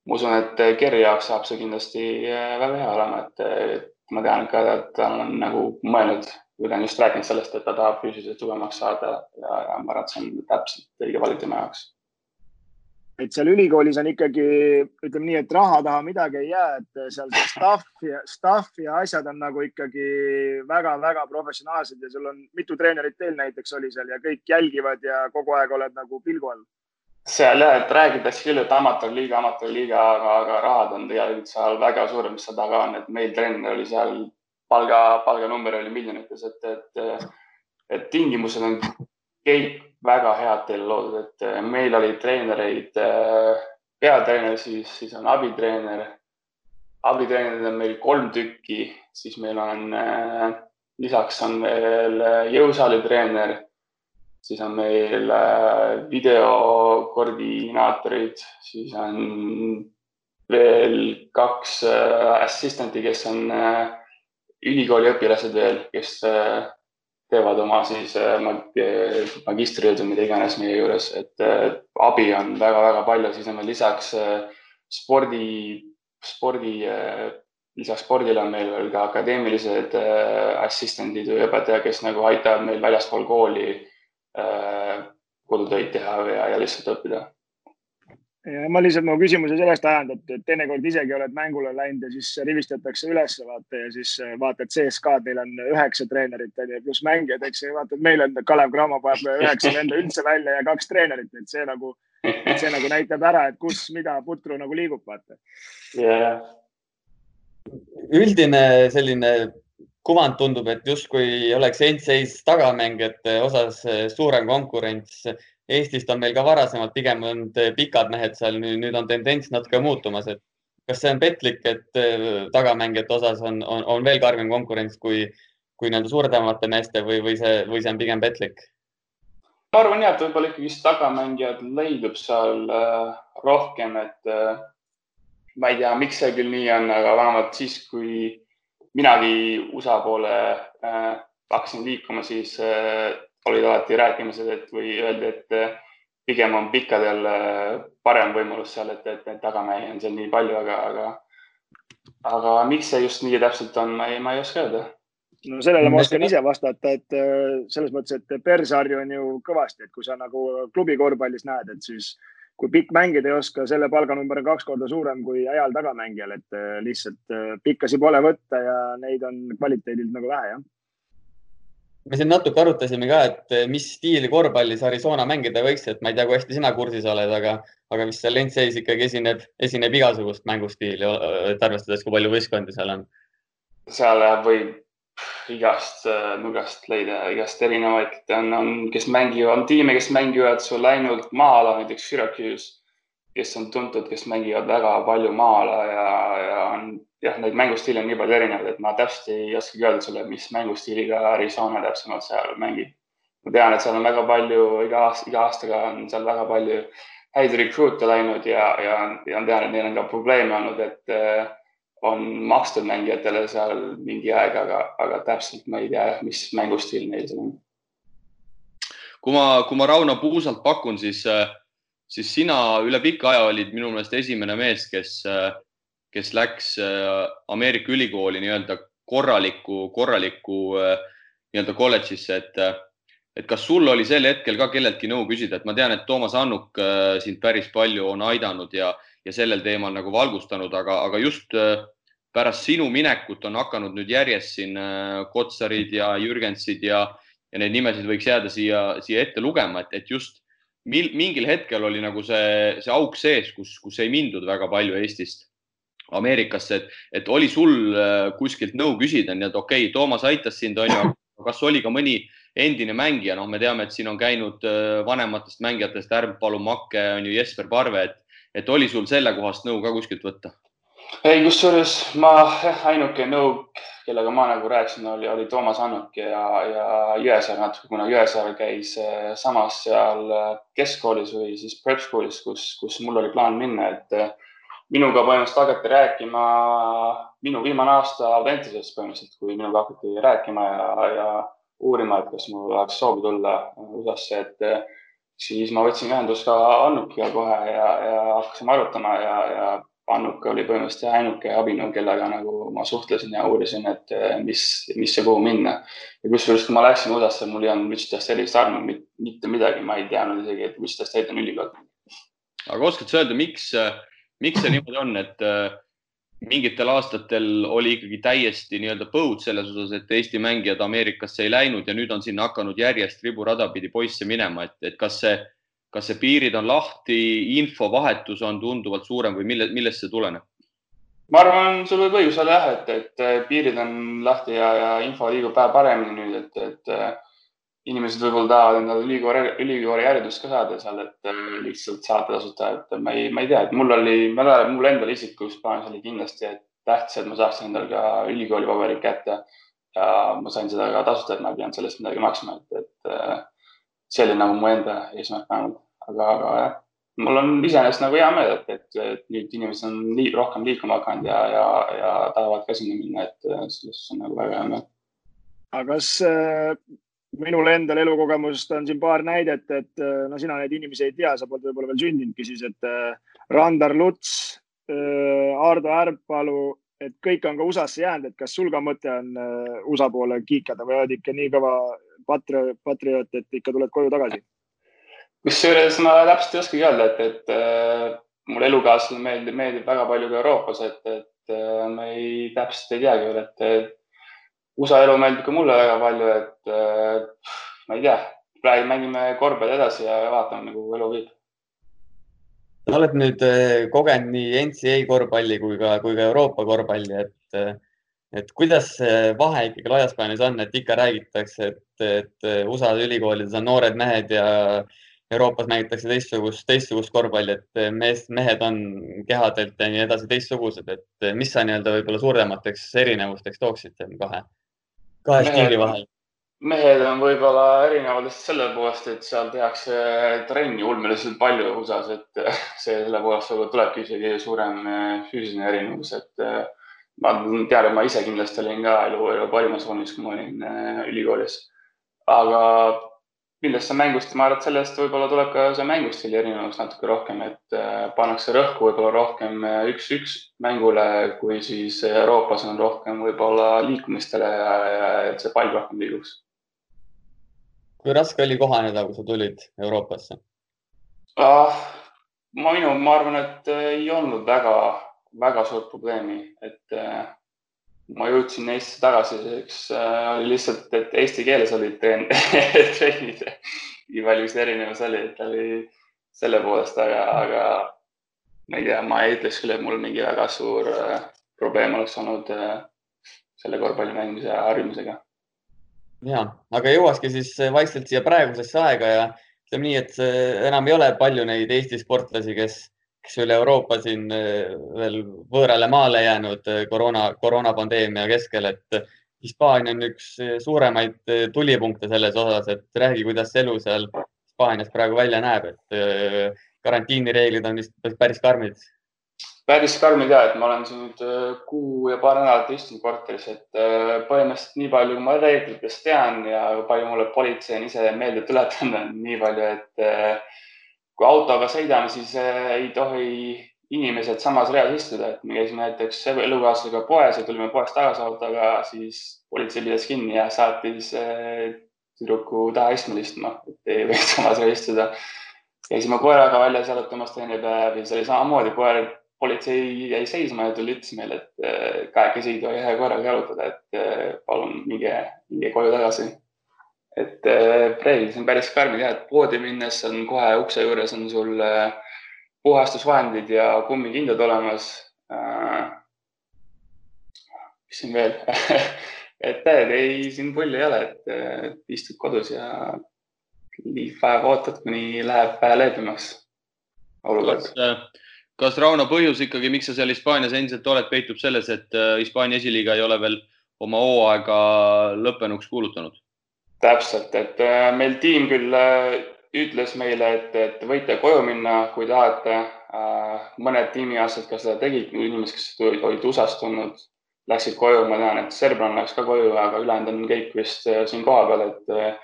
D: ma usun, et Kerri jaoks saab see kindlasti väga hea olema, et ma tean ka, et ta on nagu mõelnud kui ta on just rääkinud sellest, et ta tahab füüsiliselt tugevamaks saada ja, ja ma arvan, et see on täpselt õige valik tema jaoks.
C: Et seal ülikoolis on ikkagi, ütleme nii, et raha taha midagi ei jää, et seal see staff ja staff ja asjad on nagu ikkagi väga-väga professionaalsed ja sul on mitu treenerit teil näiteks oli seal ja kõik jälgivad ja kogu aeg oled nagu pilgu all.
D: Seal jah, et räägitakse küll, et amatöörliiga, amatöörliiga, aga, aga rahad on tegelikult seal väga suured, mis seal taga on, et meil treener oli seal palga, palganumber oli miljonites, et, et, et tingimused on kõik väga head teile loodud, et meil oli treenereid, peatreener, siis, siis on abitreener. abitreenerid on meil kolm tükki, siis meil on lisaks on veel jõusaalitreener siis on meil äh, videokoordinaatorid, siis on veel kaks äh, assistant'i, kes on äh, ülikooli õpilased veel, kes teevad oma siis magistritööd või mida iganes meie juures, et abi on väga-väga palju, siis on veel lisaks spordi, spordi, lisaks spordile on meil veel ka akadeemilised assistendid või õpetaja, kes nagu aitavad meil väljaspool kooli Äh, kodutöid teha ja, ja lihtsalt õppida.
C: Ja ma lihtsalt mu küsimuse sellest ajan, et teinekord isegi oled mängule läinud ja siis rivistatakse üles vaata ja siis äh, vaatad CSKA-d, neil on üheksa treenerit onju, pluss mängijad, eks ju, vaata, et meil on Kalev Cramo paneb üheksa venda üldse välja ja kaks treenerit, et see nagu, see nagu näitab ära, et kus, mida putru nagu liigub, vaata
D: yeah..
A: üldine selline kuvand tundub, et justkui oleks endseis tagamängijate osas eh, suurem konkurents. Eestist on meil ka varasemalt pigem olnud eh, pikad mehed seal, nüüd on tendents natuke muutumas, et kas see on petlik, et eh, tagamängijate osas on, on, on veel karmim konkurents kui, kui nende suuremate meeste või, või see, või see on pigem petlik?
D: ma arvan jah, et võib-olla ikkagi tagamängijad leidub seal äh, rohkem, et äh, ma ei tea, miks see küll nii on, aga vähemalt siis, kui minagi USA poole äh, hakkasin liikuma, siis äh, olid alati rääkimised, et või öeldi, et äh, pigem on pikkadel parem võimalus seal, et, et neid tagamehi on seal nii palju, aga, aga, aga miks see just nii täpselt on, ma ei, ma ei oska öelda
C: no sellele ma oskan ise vastata, et äh, selles mõttes, et persarju on ju kõvasti, et kui sa nagu klubi korvpallis näed, et siis kui pikk mängida ei oska, selle palganumber on kaks korda suurem kui heal tagamängijal, et äh, lihtsalt pikkasi pole võtta ja neid on kvaliteedilt nagu vähe, jah.
A: Me siin natuke arutasime ka, et äh, mis stiili korvpallis Arizona mängida võiks, et ma ei tea, kui hästi sina kursis oled, aga, aga vist seal Lentseis ikkagi esineb, esineb igasugust mängustiili, et arvestades, kui palju võistkondi seal on.
D: seal võib igast äh, nurgast leida, igast erinevaid, on, on, kes mängivad, on tiime, kes mängivad sul ainult maa-ala, näiteks Syracuse, kes on tuntud, kes mängivad väga palju maa-ala ja, ja on jah, neid mängustiile on nii palju erinevaid, et ma täpselt ei oskagi öelda sulle, mis mängustiiliga Arizona täpsemalt seal mängib. ma tean, et seal on väga palju, iga aasta, iga aastaga on seal väga palju häid recruit'e läinud ja, ja, ja tean, et neil on ka probleeme olnud, et äh, on makstud mängijatele seal mingi aeg, aga, aga täpselt ma ei tea, mis mängustiil neil seal on.
B: kui ma, kui ma Rauno Puusalt pakun, siis, siis sina üle pika aja olid minu meelest esimene mees, kes, kes läks Ameerika ülikooli nii-öelda korralikku, korralikku nii-öelda kolledžisse, et et kas sul oli sel hetkel ka kelleltki nõu küsida, et ma tean, et Toomas Annuk sind päris palju on aidanud ja, ja sellel teemal nagu valgustanud, aga, aga just äh, pärast sinu minekut on hakanud nüüd järjest siin äh, Kotsarid ja Jürgensid ja, ja neid nimesid võiks jääda siia, siia ette lugema, et, et just mil, mingil hetkel oli nagu see, see auk sees, kus, kus ei mindud väga palju Eestist Ameerikasse, et, et oli sul äh, kuskilt nõu küsida, nii et okei okay,, Toomas aitas sind, onju, kas oli ka mõni endine mängija, noh, me teame, et siin on käinud vanematest mängijatest Ärm-Palu Makke, on ju Jesper Parve, et et oli sul sellekohast nõu ka kuskilt võtta?
D: ei, kusjuures ma ainuke nõu, kellega ma nagu rääkisin, oli, oli Toomas Annuk ja, ja Jõesaar natuke, kuna Jõesaar käis eh, samas seal keskkoolis või siis prep schoolis, kus, kus mul oli plaan minna, et minuga põhimõtteliselt hakati rääkima minu viimane aasta Audentases põhimõtteliselt, kui minuga hakati rääkima ja, ja uurima, et kas mul oleks soovi tulla USA-sse, et siis ma võtsin ühendust ka Annukiga kohe ja, ja hakkasime arutama ja, ja Annuk oli põhimõtteliselt ainuke abinõu, kellega nagu ma suhtlesin ja uurisin, et eh, mis, mis ja kuhu minna. ja kusjuures, kui ma läksin USA-sse, mul ei olnud Wichita State'ist armu mitte midagi, ma ei teadnud isegi, et Wichita State on ülikool.
B: aga oskad sa öelda, miks, miks see niimoodi on, et äh, mingitel aastatel oli ikkagi täiesti nii-öelda põud selles osas, et Eesti mängijad Ameerikasse ei läinud ja nüüd on sinna hakanud järjest riburada pidi poisse minema, et, et kas see, kas see piirid on lahti, infovahetus on tunduvalt suurem või mille, millest see tuleneb?
D: ma arvan, sul võib õigus olla jah, et, et piirid on lahti ja, ja info liigub päev paremini nüüd, et, et inimesed võib-olla tahavad endale ülikooli, ülikooli haridust ka saada seal, et äh, lihtsalt saada tasuta, et ma ei, ma ei tea, et mul oli, mul endal isiklikus plaanis oli kindlasti tähtis, et ma saaksin endale ka ülikooli paberid kätte ja ma sain seda ka tasuta, et ma ei pidanud sellest midagi maksma, et, et äh, see oli nagu mu enda eesmärk vähemalt, aga, aga jah, mul on iseenesest nagu hea meel, et, et, et nüüd inimesed on lii, rohkem liikuma hakanud ja, ja, ja tahavad ka sinna minna, et äh, selles on nagu väga hea meel.
C: aga kas minul endal elukogemusest on siin paar näidet, et äh, no sina neid inimesi ei tea, sa polnud võib-olla veel sündinudki siis, et äh, Randar Luts, äh, Ardo Ärpalu, et kõik on ka USA-sse jäänud, et kas sul ka mõte on USA poole kiikada või oled ikka nii kõva patrioot, patrioot, et ikka tuled koju tagasi?
D: kusjuures ma täpselt ei oskagi öelda, et, et äh, mul elukaaslane meeldib, meeldib väga palju ka Euroopas, et, et äh, ma ei, täpselt ei teagi veel, et USA elu meeldib ka mulle väga palju, et äh, ma ei tea, praegu mängime korvpalli edasi ja vaatame, kuhu elu viib.
A: sa oled nüüd äh, kogenud nii NCAA korvpalli kui ka, kui ka Euroopa korvpalli, et, äh, et kuidas see vahe ikkagi laias plaanis on, et ikka räägitakse, et, et USA ülikoolides on noored mehed ja Euroopas mängitakse teistsugust, teistsugust korvpalli, et mees, mehed on kehadelt ja nii edasi teistsugused, et mis sa nii-öelda võib-olla suuremateks erinevusteks tooksid kahe kahe stiili vahel?
D: mehed on võib-olla erinevad lihtsalt selle poolest, et seal tehakse trenni ulmeliselt palju USA-s, et see selle poolest võib-olla tulebki isegi suurem eh, füüsiline erinevus, et eh, ma tean, et ma ise kindlasti olin ka elu, elu parimas vormis, kui ma olin ülikoolis. aga millest see mängust, ma arvan, et sellest võib-olla tuleb ka see mängustiili erinevus natuke rohkem, et äh, pannakse rõhku võib-olla rohkem äh, üks-üks mängule, kui siis Euroopas on rohkem võib-olla liikumistele ja, ja et see pall rohkem liiguks.
A: kui raske oli kohaneda, kui sa tulid Euroopasse
D: ah,? ma minu, ma arvan, et ei olnud väga, väga suurt probleemi, et äh, ma jõudsin Eestisse tagasi, eks äh, oli lihtsalt, et eesti keeles olid trenn, trennid. nii palju, mis erinevus oli, et oli selle poolest, aga, aga ma ei tea, ma ei ütleks küll, et mul mingi väga suur äh, probleem oleks olnud äh, selle korvpalli mängimise harjumisega.
A: ja, aga jõuakski siis vaikselt siia praegusesse aega ja ütleme nii, et enam ei ole palju neid Eesti sportlasi, kes kes üle Euroopa siin eh, veel võõrale maale jäänud eh, koroona, koroonapandeemia keskel, et Hispaania on üks eh, suuremaid tulipunkte selles osas, et räägi, kuidas elu seal Hispaanias praegu välja näeb, et karantiinireeglid on vist päris karmid.
D: päris karmid ja, et ma olen siin nüüd kuu ja paar nädalat istunud korteris, et põhimõtteliselt nii palju, kui ma reeglitest tean ja palju mulle politsei on ise meelde tuletanud, nii palju, et kui autoga sõidame, siis äh, ei tohi inimesed samas reas istuda, et me käisime näiteks elukaaslasega poes ja tulime poest tagasi autoga, siis politsei pidas kinni ja saatis äh, tüdruku taha istmele istuma, et ei võiks samas reas istuda. käisime koeraga väljas jalutamas teine päev ja see oli samamoodi, koer, politsei jäi seisma ja tuli, ütles meile, et äh, kahekesi ei tohi ühe koeraga jalutada, et palun minge, minge koju tagasi et äh, reeglid on päris karmid ja, et poodi minnes on kohe ukse juures on sul äh, puhastusvahendid ja kummikindad olemas äh,. mis siin veel et täiega ei, siin pulli ei ole, et istud kodus ja päev ootad, kuni läheb vähe leebemaks olukord.
B: kas Rauno põhjus ikkagi, miks sa seal Hispaanias endiselt oled, peitub selles, et Hispaania esiliiga ei ole veel oma hooaega lõppenuks kuulutanud?
D: Täpselt, et äh, meil tiim küll äh, ütles meile, et, et võite koju minna, kui tahate. Äh, mõned tiimiaastased ka seda tegid, inimesed, kes olid USA-st tulnud, läksid koju, ma tean, et Serbran läks ka koju, aga ülejäänud on kõik vist siin kohapeal, et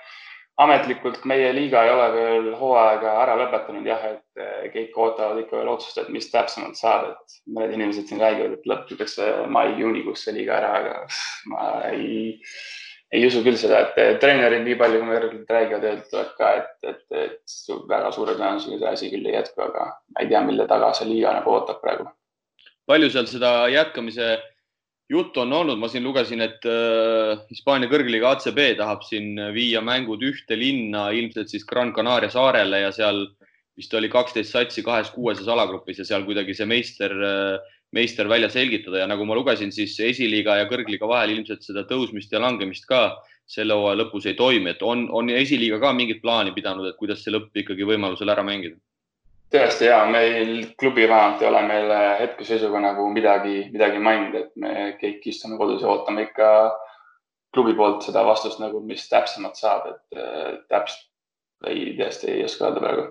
D: ametlikult meie liiga ei ole veel hooaega ära lõpetanud jah, et kõik ootavad ikka veel otsust, et mis täpsemalt saab, et mõned inimesed siin räägivad, et lõpetatakse mai-juunikuus see liiga ära, aga ma ei ei usu küll seda, et treenerid, nii palju kui me räägivad, ütlevad ka, et, et, et väga suure tõenäosusega see asi küll ei jätku, aga ma ei tea, mille taga see liiga nagu ootab praegu.
B: palju seal seda jätkamise juttu on olnud, ma siin lugesin, et äh, Hispaania kõrgliiga ACB tahab siin viia mängud ühte linna, ilmselt siis Gran Canaria saarele ja seal vist oli kaksteist satsi kahes-kuueses alagrupis ja seal kuidagi see meister, meister välja selgitada. Ja nagu ma lugesin, siis esiliiga ja kõrgliiga vahel ilmselt seda tõusmist ja langemist ka selle hooaja lõpus ei toimi, et on, on esiliiga ka mingit plaani pidanud, et kuidas see lõpp ikkagi võimalusel ära mängida?
D: tõesti ja meil klubi vähemalt ei ole meil hetkeseisuga nagu midagi, midagi maininud, et me kõik istume kodus ja ootame ikka klubi poolt seda vastust nagu, mis täpsemalt saab, et täpselt ei, tõesti ei oska öelda praegu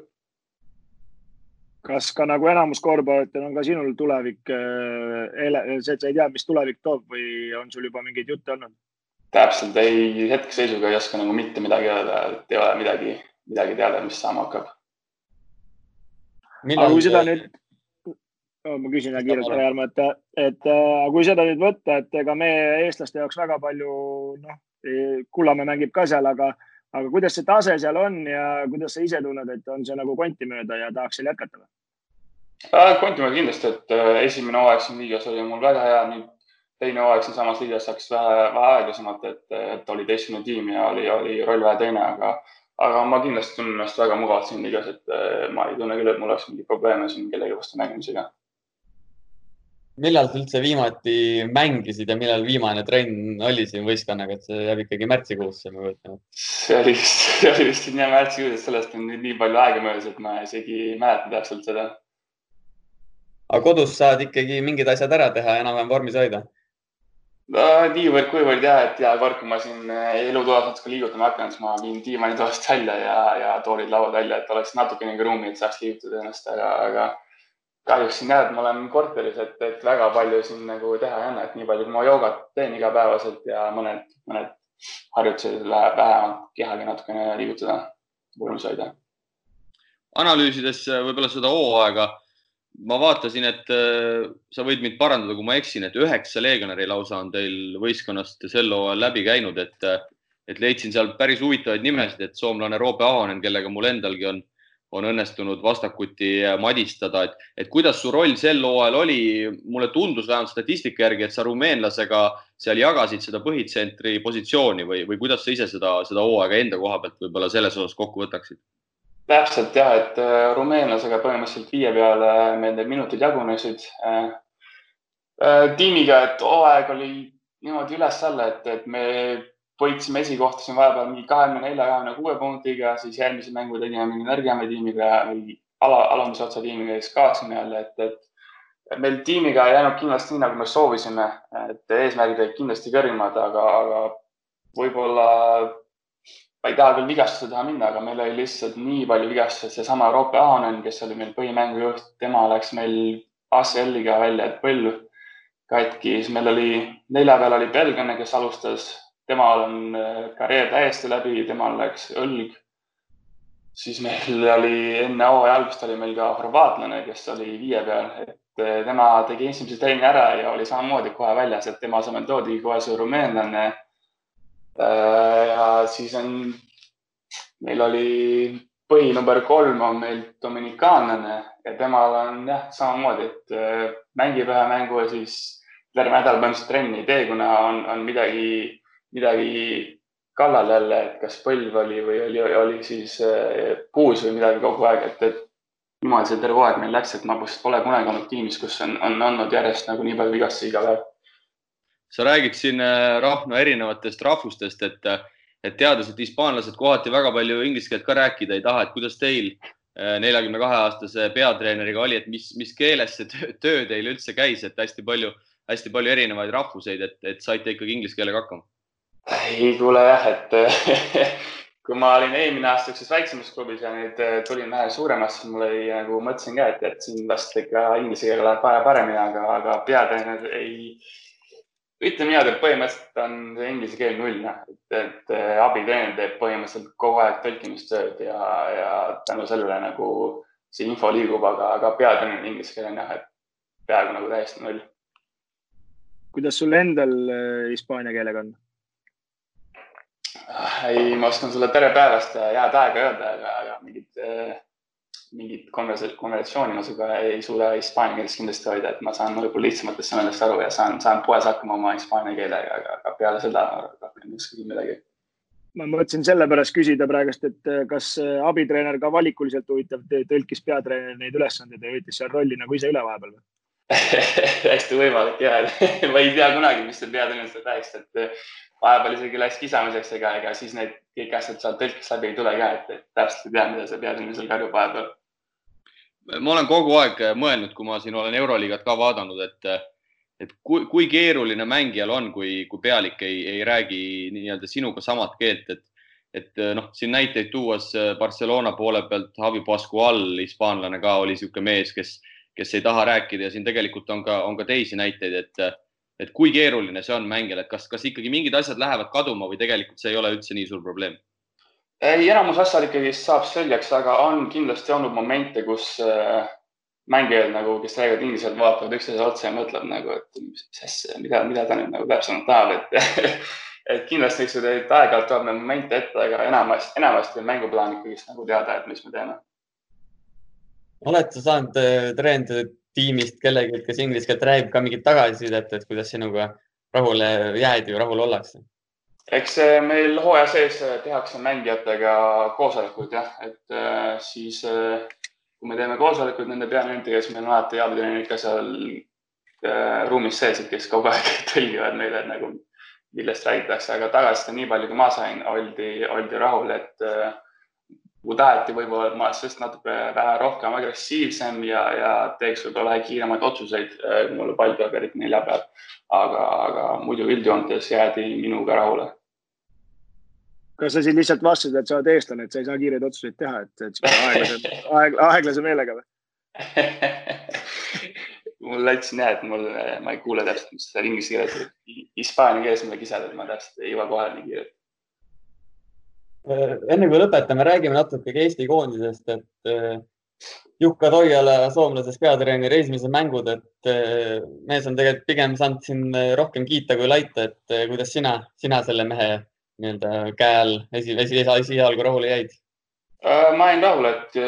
C: kas ka nagu enamus korvpallitel on ka sinul tulevik, see, et sa ei tea, mis tulevik toob või on sul juba mingeid jutte olnud?
D: täpselt ei, hetkeseisuga ei oska nagu mitte midagi öelda, et ei ole midagi, midagi teada, mis saama hakkab.
C: aga kui seda nüüd no,, ma küsin kiirelt, Jarmo, et, et äh, kui seda nüüd võtta, et ega meie eestlaste jaoks väga palju, noh, Kullamäe mängib ka seal, aga, aga kuidas see tase seal on ja kuidas sa ise tunned, et on see nagu konti mööda ja tahaks seal jätkata või?
D: Äh, konti mööda kindlasti, et äh, esimene hooaeg siin liigas oli mul väga hea, nüüd teine hooaeg siinsamas liigas läks vähe, vähe aeglasemalt, et, et oli teistsugune tiim ja oli, oli roll vähe teine, aga, aga ma kindlasti tunnen ennast väga mugavalt siin liigas, et äh, ma ei tunne küll, et mul oleks mingeid probleeme siin kellegi vastu mängimisega.
A: Millal sa üldse viimati mängisid ja millal viimane trenn oli siin võistkonnaga, et see jääb ikkagi märtsikuusse, ma kujutan ette.
D: see oli vist, see oli vist jah märtsikuus, et sellest on nüüd nii palju aega möödas, et ma isegi ei mäleta täpselt seda.
A: aga kodus saad ikkagi mingid asjad ära teha ja enam-vähem vormis hoida
D: no niivõrd-kuivõrd jah, et ja kord, kui ma siin eh, elutoas natuke liigutama hakkan, siis ma viin diivani toast välja ja, ja toolid lauad välja, et oleks natukenegi ruumi, et saaks liigutada ennast, aga, aga kahjuks siin jah, et ma olen korteris, et, et väga palju siin nagu teha ei anna, et nii palju, kui ma joogat teen igapäevaselt ja mõned, mõned harjutused läheb vähemalt kehagi natukene liigutada, vormis hoida.
B: analüüsides võib-olla seda hooaega ma vaatasin, et äh, sa võid mind parandada, kui ma eksin, et üheksa legionäri lausa on teil võistkonnast sel hooajal läbi käinud, et, äh, et leidsin seal päris huvitavaid nimesid, et soomlane Roope Ahonen, kellega mul endalgi on, on õnnestunud vastakuti madistada, et, et kuidas su roll sel hooajal oli? mulle tundus vähemalt statistika järgi, et sa rumeenlasega seal jagasid seda põhitsentri positsiooni või, või kuidas sa ise seda, seda hooaega enda koha pealt võib-olla selles osas kokku võtaksid?
D: täpselt ja, et äh, rumeenlasega põhimõtteliselt viie peale meil need minutid jagunesid äh, äh,. tiimiga, et hooaeg oli niimoodi üles-alla, et, et me võitsime esikohta siin vahepeal mingi kahekümne nelja, kahekümne kuue punktiga, siis järgmise mängu tegime mingi nõrgema tiimiga või ala, alumise otsa tiimiga, kaotasime jälle, et, et meil tiimiga ei jäänud kindlasti nii, nagu me soovisime, et eesmärgid olid kindlasti kõrgemad, aga, aga võib-olla ma ei taha küll vigastuse taha minna, aga meil oli lihtsalt nii palju vigastusi, seesama Roope Ahonen, kes oli meil põhimängujuht, tema läks meil ACL-iga välja, et põlv katki, siis meil oli nelja peal oli belglane, kes alustas, temal on äh, karjäär täiesti läbi, temal läks õlg. siis meil oli enne hooaja algust oli meil ka horvaatlane, kes oli viie peal, et äh, tema tegi esimese trenni ära ja oli samamoodi kohe väljas, et tema asemel toodi kohe see rumeenlane Äh, ja siis on, meil oli põhi number kolm on meil dominikaanlane ja temal on jah, samamoodi, et mängib ühe mängu ja siis terve nädal põhimõtteliselt trenni ei tee, kuna on, on midagi, midagi kallal jälle, et kas põlv oli või oli, oli siis äh, puus või midagi kogu aeg, et, et niimoodi see terve aeg meil läks, et ma vist pole kunagi olnud tiimis, kus on, on olnud järjest nagu nii palju vigastusi iga päev
B: sa räägid siin äh, Rahno erinevatest rahvustest, et, et teades, et hispaanlased kohati väga palju inglise keelt ka rääkida ei taha, et kuidas teil äh, neljakümne kahe aastase peatreeneriga oli, et mis, mis keeles see töö, töö teil üldse käis, et hästi palju, hästi palju erinevaid rahvuseid, et, et saite ikkagi inglise keelega hakkama?
D: Ei kuule jah, et kui ma olin eelmine aasta niisuguses väiksemas klubis ja nüüd tulin vähe suuremasse, siis mul oli nagu mõtlesin ka, et, et siin vast ikka inglise keel läheb vaja paremini, aga, aga peatreener ei ütleme niimoodi, et põhimõtteliselt on see inglise keel null, noh, et, et abitreener teeb põhimõtteliselt kogu aeg tõlkimistööd ja, ja tänu sellele nagu see info liigub, aga, aga peatreener inglise keel on jah, et peaaegu nagu täiesti null.
C: kuidas sul endal äh, hispaania keelega on?
D: Ei, ma oskan sulle tere päevast ja head aega öelda, aga, aga mingit äh, mingit konversatsiooni ma sinuga ei suuda hispaania keeles kindlasti hoida, et ma saan võib-olla lihtsamatest sõnadest aru ja saan, saan poes hakkama oma hispaania keelega, aga, aga peale seda rohkem ei oska küll midagi.
C: ma mõtlesin sellepärast küsida praegust, et äh, kas äh, abitreener ka valikuliselt huvitav tõlkis peatreener neid ülesandeid ja võttis seal rolli nagu ise üle vahepeal või?
D: hästi võimalik ja ma ei tea kunagi, mis see peatreener seda rääkis, et vahepeal isegi läks kisamiseks, ega, ega siis need kõik asjad seal tõlkes läbi ei tule ka, et täpselt ei tea, mida see peatreener seal karjub vahepeal.
B: ma olen kogu aeg mõelnud, kui ma siin olen Euroliigat ka vaadanud, et et kui, kui keeruline mängijal on, kui, kui pealik ei, ei räägi nii-öelda sinuga samat keelt, et, et noh, siin näiteid tuues Barcelona poole pealt Javi Pascual, hispaanlane ka oli niisugune mees, kes, kes ei taha rääkida ja siin tegelikult on ka, on ka teisi näiteid, et, et kui keeruline see on mängijal, et kas, kas ikkagi mingid asjad lähevad kaduma või tegelikult see ei ole üldse nii suur probleem?
D: ei, enamus asjad ikkagi saab selgeks, aga on kindlasti olnud momente, kus äh, mängijad nagu, kes räägivad inglise keelt, vaatavad üksteise otsa ja mõtlevad nagu, et mis asja, mida, mida ta nüüd nagu täpsemalt tahab, et et kindlasti niisuguseid aeg-ajalt tuleb neid momente ette, aga enamasti, enamasti on mänguplaan ikkagist nagu teada, et mis me teeme.
A: oled sa saanud treenida tiimist kellelgi, kes inglise keelt räägib, ka mingit tagasisidet, et kuidas sinuga rahule jäädi või rahul ollakse?
D: eks meil hooaja sees tehakse mängijatega koosolekuid jah, et äh, siis äh, kui me teeme koosolekuid nende peatreeneritega, siis meil on alati abitreenerid ka seal äh, ruumis sees, et kes kogu aeg tõlgivad meile nagu, millest räägitakse, aga tagasiside nii palju, kui ma sain, oldi, oldi rahul, et äh, taheti võib-olla, ma just natuke vähe rohkem agressiivsem ja, ja teeks võib-olla vähe kiiremaid otsuseid, äh, mul pall peab eriti neljapäeval. aga, aga muidu üldjoontes jäädi minuga rahule
C: kas sa siis lihtsalt vastasid, et sa oled eestlane, et sa ei saa kiireid otsuseid teha, et, et aeglase, aeg, aeglase meelega või
D: mul lätsin jah, et mul, ma ei kuule täpselt, mis seal inglise keeles, hispaania keeles mulle kisad, et ma täpselt ei jõua kohe nii kiirelt.
A: Äh, enne kui lõpetame, räägime natuke ka Eesti koondisest, et äh, Jukka Toiala, soomlasest peatreeneri esimesed mängud, et äh, mees on tegelikult pigem saanud siin rohkem kiita kui laita, et kuidas sina, sina selle mehe nii-öelda käe all esi, esi, esi, esialgu rahule jäid?
D: Ma jäin rahule, et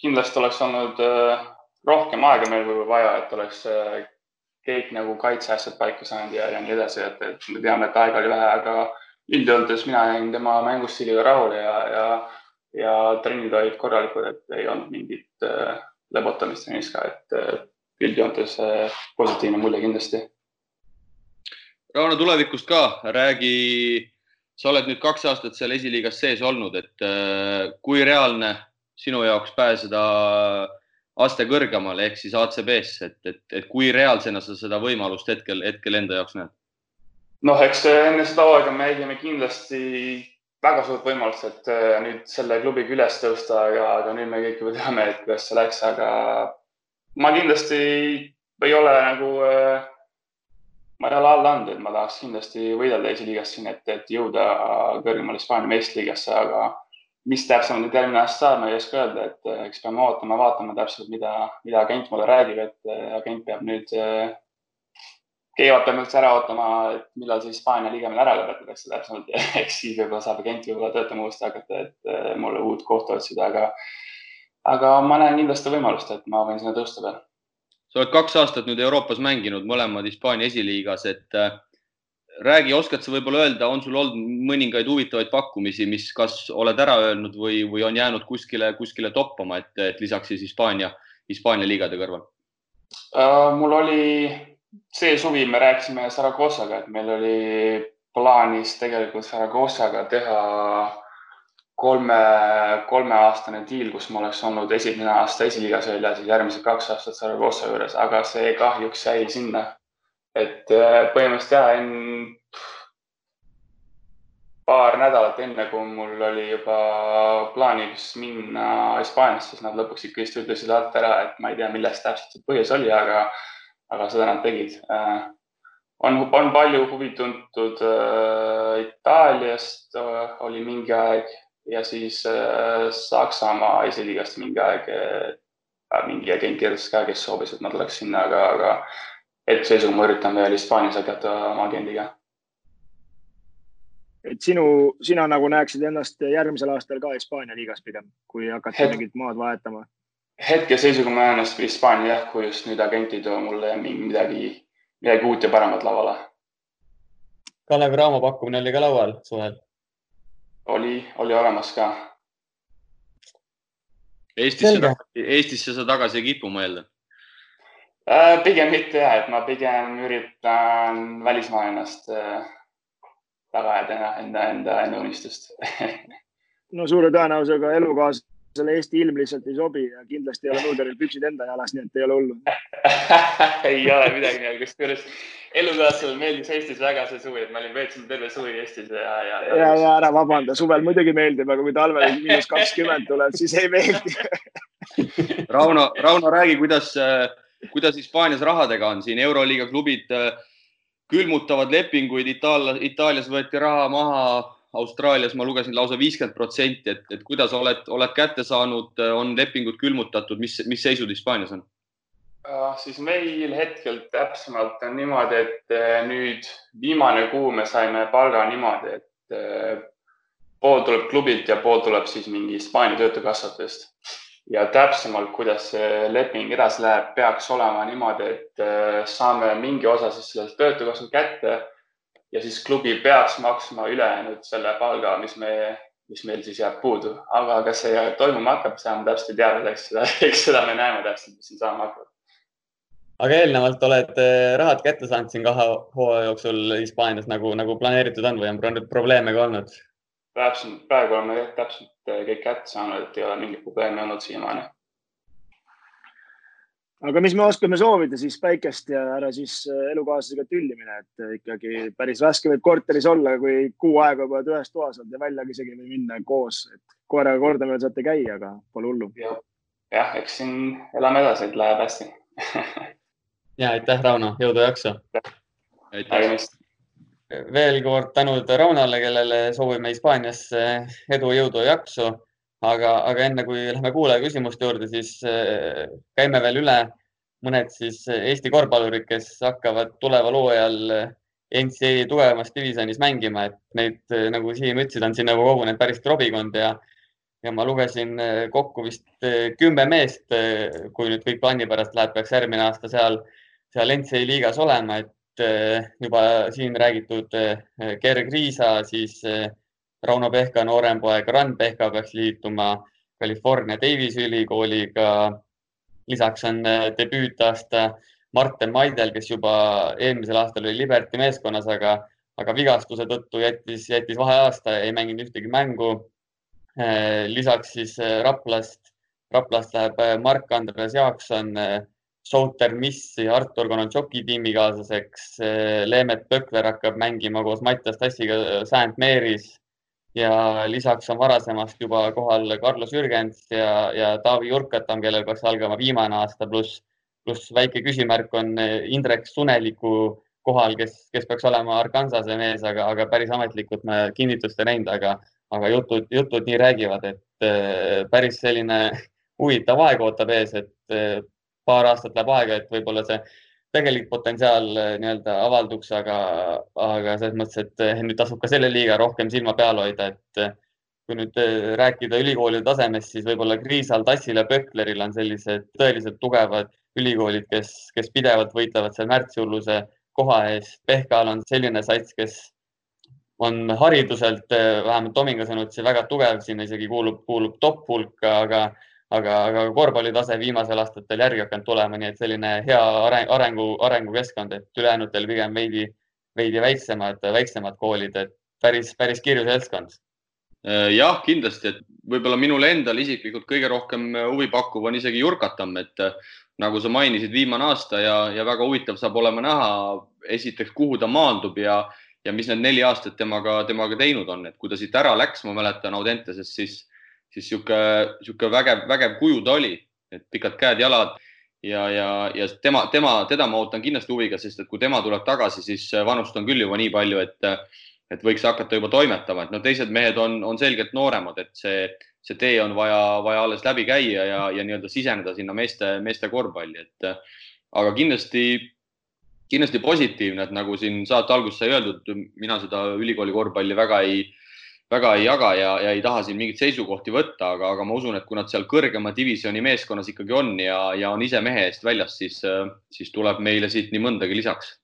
D: kindlasti oleks olnud rohkem aega meil võib-olla vaja, et oleks kõik nagu kaitseasjad paika saanud ja, ja nii edasi, et, et me teame, et aega oli vähe, aga üldjoontes mina jäin tema mängustiiliga rahule ja, ja, ja trennid olid korralikud, et ei olnud mingit äh, lebotamist trennis ka, et äh, üldjoontes äh, positiivne mulje kindlasti.
B: Rauno, tulevikust ka räägi sa oled nüüd kaks aastat seal esiliigas sees olnud, et äh, kui reaalne sinu jaoks pääseda aste kõrgemale ehk siis ACB-sse, et, et, et kui reaalsena sa seda võimalust hetkel, hetkel enda jaoks näed?
D: Noh, eks enne seda hooaega me nägime kindlasti väga suurt võimalust, et äh, nüüd selle klubiga üles tõusta, aga, aga nüüd me kõik juba teame, et kuidas see läks, aga ma kindlasti ei ole nagu äh, ma ei ole alla andnud, et ma tahaks kindlasti võidelda esiliigas siin, et, et jõuda kõrgemale Hispaania meistriliigasse, aga mis täpsemalt nüüd järgmine aasta saab, ma ei oska öelda, et eh, eks peame ootama, vaatama täpselt, mida, mida agent mulle räägib, et eh, agent peab nüüd, eh, Keivad peab üldse ära ootama, et millal see Hispaania liiga meil ära lõpetatakse täpsemalt, eks siis võib-olla saab agent võib-olla töötama uuesti hakata, et mulle uut kohta otsida, aga, aga ma näen kindlasti võimalust, et ma võin sinna tõusta veel
B: sa oled kaks aastat nüüd Euroopas mänginud, mõlemad Hispaania esiliigas, et äh, räägi, oskad sa võib-olla öelda, on sul olnud mõningaid huvitavaid pakkumisi, mis kas oled ära öelnud või, või on jäänud kuskile, kuskile toppama, et, et lisaks siis Hispaania, Hispaania liigade kõrval
D: uh,? mul oli see suvi, me rääkisime Saragossaga, et meil oli plaanis tegelikult Saragossaga teha kolme, kolmeaastane diil, kus ma oleks olnud esimene aasta esiliigas veel ja järgmised kaks aastat Saragossa juures, aga see kahjuks jäi sinna. et äh, põhimõtteliselt jah, enne paar nädalat enne, kui mul oli juba plaanis minna Hispaaniasse, siis nad lõpuks ikkagist ütlesid alt ära, et ma ei tea, milles täpselt see põhjus oli, aga, aga seda nad tegid. Äh, on, on palju huvi tuntud äh, Itaaliast, oli mingi aeg ja siis äh, Saksamaa esiliigast mingi aeg äh, mingi agent kirjutas ka, kes soovis, et ma tuleks sinna, aga, aga hetkeseisuga ma üritan veel Hispaanias hakata oma agendiga.
C: et sinu, sina nagu näeksid ennast järgmisel aastal ka Hispaania liigas pigem, kui hakata mingit maad vahetama?
D: Hetkeseisuga ma näen ennast Hispaania jah, kui just nüüd agent ei too mulle midagi, midagi uut ja paremat lauale.
A: Kalev Cramo pakkumine oli ka laual suvel
D: oli, oli olemas ka.
B: Eestisse, Eestisse sa tagasi ei kipu, ma eeldan
D: äh,? pigem mitte ja, et ma pigem üritan välismaal ennast äh, taga ajada enda, enda, enda unistust
C: no suure tõenäosusega elukaas selle Eesti ilm lihtsalt ei sobi ja kindlasti ei ole Nuuderil püksid enda jalas, nii et ei ole hullu.
D: Ei ole midagi kusjuures elukaaslasele meeldis Eestis väga see suvi, et ma olin, veetsin terve suvi Eestis ja, ja.
C: ja, ja, ja ära vabanda, suvel muidugi meeldib, aga kui talvel miinus kakskümmend tuleb, siis ei meeldi.
B: Rauno, Rauno, räägi, kuidas, kuidas Hispaanias rahadega on siin? Euroliiga klubid külmutavad lepinguid, Itaal, Itaalias võeti raha maha Austraalias ma lugesin lausa viiskümmend protsenti, et, et kuidas oled, oled kätte saanud, on lepingud külmutatud, mis, mis seisud Hispaanias on?
D: Uh, siis meil hetkel täpsemalt on niimoodi, et uh, nüüd viimane kuu me saime palga niimoodi, et uh, pool tuleb klubilt ja pool tuleb siis mingi Hispaania töötukassatest. ja täpsemalt, kuidas see leping edasi läheb, peaks olema niimoodi, et saame mingi osa siis sellest töötukassast kätte ja siis klubi peaks maksma ülejäänud selle palga, mis me, mis meil siis jääb puudu, aga kas see toimuma hakkab, seda ma täpselt ei tea veel, eks seda, eks seda me näeme täpselt, mis siin saama hakkab.
A: aga eelnevalt oled eh, rahad kätte saanud siin kahe hooaja jooksul Hispaanias nagu, nagu planeeritud on või on probleeme ka olnud?
D: täpselt, praegu oleme täpselt eh, kõik kätte saanud, et ei ole mingit probleemi olnud siiamaani
C: aga mis me oskame soovida siis päikest ja ära siis äh, elukaaslasega tülli mine, et äh, ikkagi päris raske võib korteris olla, kui kuu aega juba oled ühes toas olnud ja välja isegi ei või minna koos, et koeraga kordamööda saate käia, aga pole hullu.
D: jah, eks siin elame edasi, et läheb hästi
A: ja aitäh, Rauno, jõudu ja jaksu.
B: aitäh.
A: veel kord tänud Raunole, kellele soovime Hispaaniasse edu, jõudu ja jaksu aga, aga enne kui lähme kuulaja küsimuste juurde, siis äh, käime veel üle mõned siis Eesti korvpallurid, kes hakkavad tuleval hooajal NCAA tugevamas divisjonis mängima, et neid, äh, nagu Siim ütlesid, on siin nagu kogunenud päris trobikond ja, ja ma lugesin äh, kokku vist kümme meest, kui nüüd kõik plaani pärast läheb, peaks järgmine aasta seal, seal NCAA liigas olema, et juba siin räägitud Gerg Riisa, siis Rauno Pehka noorem poeg Rand Pehka peaks liituma California Davise ülikooliga. lisaks on äh, debüütaasta Martin Maidel, kes juba eelmisel aastal oli Liberty meeskonnas, aga, aga vigastuse tõttu jättis, jättis vaheaasta, ei mänginud ühtegi mängu. Äh, lisaks siis äh, Raplast, Raplast läheb Mark-Andres Jaakson Southern Missi Artur Konontšoki tiimikaaslaseks. Leemet Pökler hakkab mängima koos Mattias Tassiga St Mary's ja lisaks on varasemast juba kohal Carlos Jürgens ja, ja Taavi Jurkatam, kellel peaks algama viimane aasta, pluss, pluss väike küsimärk on Indrek Suneliku kohal, kes, kes peaks olema Arkansase mees, aga, aga päris ametlikult me kinnitust ei näinud, aga, aga jutud, jutud nii räägivad, et äh, päris selline huvitav aeg ootab ees, et äh, paar aastat läheb aega, et võib-olla see tegelik potentsiaal eh, nii-öelda avalduks, aga, aga selles mõttes, et eh, nüüd tasub ka selle liiga rohkem silma peal hoida, et eh, kui nüüd rääkida ülikoolide tasemest, siis võib-olla Kriisal, Tassil ja Pökleril on sellised tõeliselt tugevad ülikoolid, kes, kes pidevalt võitlevad seal märtsihulluse koha eest. Pehkal on selline sats, kes on hariduselt, vähemalt Tominga sõnutsi väga tugev, sinna isegi kuulub, kuulub top hulka, aga aga, aga korvpallitase viimasel aastatel järgi hakanud tulema, nii et selline hea areng, arengu, arengukeskkond, et ülejäänutel pigem veidi, veidi väiksemad, väiksemad koolid, et päris, päris kirju seltskond.
B: Jah, kindlasti, et võib-olla minule endale isiklikult kõige rohkem huvi pakkuv on isegi Jurkatam, et nagu sa mainisid, viimane aasta ja, ja väga huvitav saab olema näha esiteks, kuhu ta maandub ja, ja mis need neli aastat temaga, temaga teinud on, et kui ta siit ära läks, ma mäletan Audentesest, siis siis sihuke, sihuke vägev, vägev kuju ta oli, et pikad käed-jalad ja, ja, ja tema, tema, teda ma ootan kindlasti huviga, sest et kui tema tuleb tagasi, siis vanust on küll juba nii palju, et, et võiks hakata juba toimetama, et no teised mehed on, on selgelt nooremad, et see, see tee on vaja, vaja alles läbi käia ja, ja nii-öelda siseneda sinna meeste, meeste korvpalli, et aga kindlasti, kindlasti positiivne, et nagu siin saate alguses sai öeldud, mina seda ülikooli korvpalli väga ei väga ei jaga ja, ja ei taha siin mingeid seisukohti võtta, aga, aga ma usun, et kui nad seal kõrgema divisjoni meeskonnas ikkagi on ja, ja on ise mehe eest väljas, siis, siis tuleb meile siit nii mõndagi lisaks.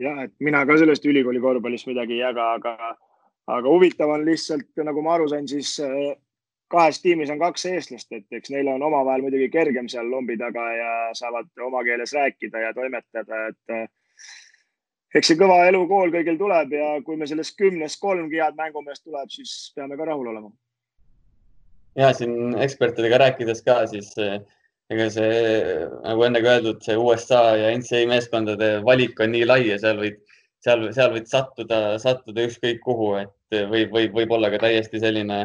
C: jah, et mina ka sellest ülikooli korvpallist midagi ei jaga, aga, aga huvitav on lihtsalt, nagu ma aru sain, siis äh, kahes tiimis on kaks eestlast, et eks neil on omavahel muidugi kergem seal lombi taga ja saavad oma keeles rääkida ja toimetada, et äh, eks see kõva elukool kõigil tuleb ja kui me sellest kümnest kolmgi head mängumeest tuleb, siis peame ka rahul olema.
A: ja siin ekspertidega rääkides ka, siis äh, ega see nagu ennegi öeldud, see USA ja NCAA meeskondade valik on nii lai ja seal võid, seal, seal võid sattuda, sattuda ükskõik kuhu, et võib, võib, võib olla ka täiesti selline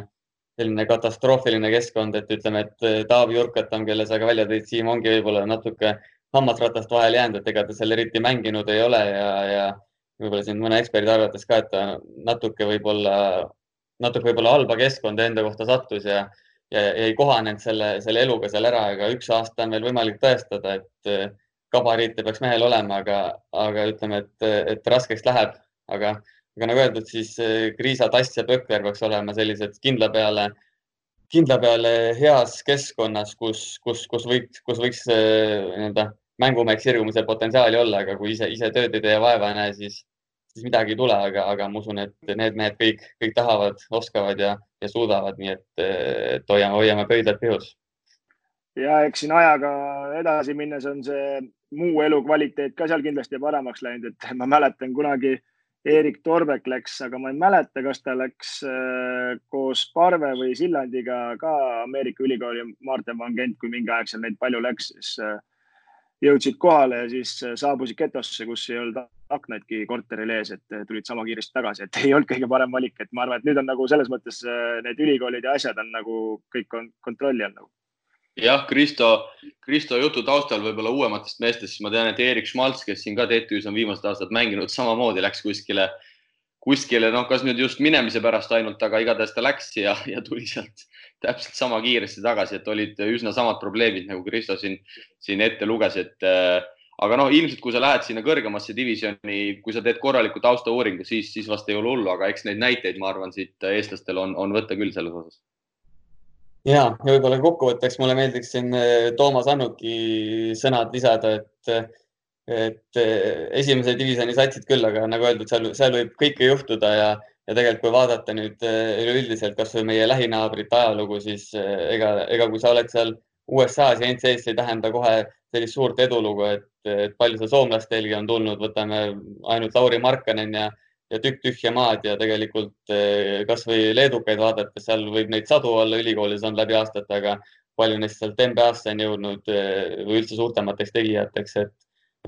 A: selline katastroofiline keskkond, et ütleme, et eh, Taavi Jurkatam, kelle sa ka välja tõid, Siim ongi võib-olla natuke hammasratast vahele jäänud, et ega ta seal eriti mänginud ei ole ja, ja võib-olla siin mõne eksperdi arvates ka, et ta natuke võib-olla, natuke võib-olla halba keskkonda enda kohta sattus ja, ja ei kohanenud selle, selle eluga seal ära, aga üks aasta on veel võimalik tõestada, et eh, gabariite peaks mehel olema, aga, aga ütleme, et, et raskeks läheb, aga aga nagu öeldud, siis Kriisa, Tass ja Pökler peaks olema sellised kindla peale, kindla peale heas keskkonnas, kus, kus, kus võiks, kus võiks äh, nii-öelda mängumehe sirgumise potentsiaali olla, aga kui ise, ise tööd ei tee ja vaeva ei näe, siis, siis midagi ei tule, aga, aga ma usun, et need mehed kõik, kõik tahavad, oskavad ja, ja suudavad, nii et, et hoiame, hoiame pöidlad pihus.
C: ja eks siin ajaga edasi minnes on see muu elukvaliteet ka seal kindlasti paremaks läinud, et ma mäletan kunagi äh, Erik Torbek läks, aga ma ei mäleta, kas ta läks äh, koos Parve või Sillandiga ka Ameerika ülikooli, Martin Van Gent, kui mingi aeg seal neid palju läks, siis äh, jõudsid kohale ja siis äh, saabusid getosse, kus ei olnud aknaidki korteril ees, et tulid sama kiiresti tagasi, et ei olnud kõige parem valik, et ma arvan, et nüüd on nagu selles mõttes need ülikoolid ja asjad on nagu kõik on kontrolli all nagu
B: jah, Kristo, Kristo jutu taustal võib-olla uuematest meestest, siis ma tean, et Erik Schmaltz, kes siin ka TTÜ-s on viimased aastad mänginud, samamoodi läks kuskile, kuskile, noh, kas nüüd just minemise pärast ainult, aga igatahes ta läks ja, ja tuli sealt täpselt sama kiiresti tagasi, et olid üsna samad probleemid, nagu Kristo siin, siin ette luges, et äh, aga noh, ilmselt kui sa lähed sinna kõrgemasse divisjoni, kui sa teed korraliku taustauuringu, siis, siis vast ei ole hullu, aga eks neid näiteid, ma arvan, siit eestlastel on, on võtta küll selles osas
A: ja, ja võib-olla kokkuvõtteks mulle meeldiks siin eh, Toomas Annuki sõnad lisada, et, et eh, esimese divisjoni satsid küll, aga nagu öeldud, seal, seal võib kõike juhtuda ja, ja tegelikult, kui vaadata nüüd üleüldiselt kasvõi meie lähinaabrite ajalugu, siis ega, ega kui sa oled seal USA-s ja NCS ei tähenda kohe sellist suurt edulugu, et, et palju seal soomlastelgi on tulnud, võtame ainult Lauri Markkanen ja ja tükk tühja maad ja tegelikult eh, kasvõi leedukaid vaadates, seal võib neid sadu olla ülikoolis on läbi aastate, aga palju neist sealt NBA-sse on jõudnud eh, või üldse suurtemateks tegijateks, et,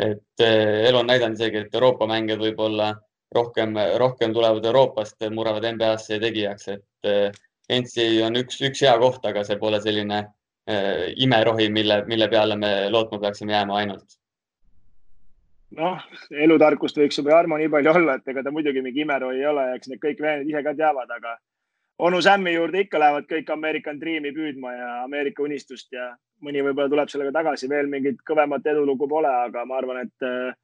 A: et eh, elu on näidanud isegi, et Euroopa mängijad võib-olla rohkem, rohkem tulevad Euroopast, murravad NBA-sse tegijaks, et NCAA on üks, üks hea koht, aga see pole selline imerohi, mille, mille peale me lootma peaksime jääma ainult
C: noh, elutarkust võiks juba Jarmo nii palju olla, et ega ta muidugi mingi imeroi ei ole, eks need kõik veened ise ka teavad, aga onu Sämmi juurde ikka lähevad kõik American Dream'i püüdma ja Ameerika unistust ja mõni võib-olla tuleb sellega tagasi, veel mingit kõvemat edulugu pole, aga ma arvan, et äh,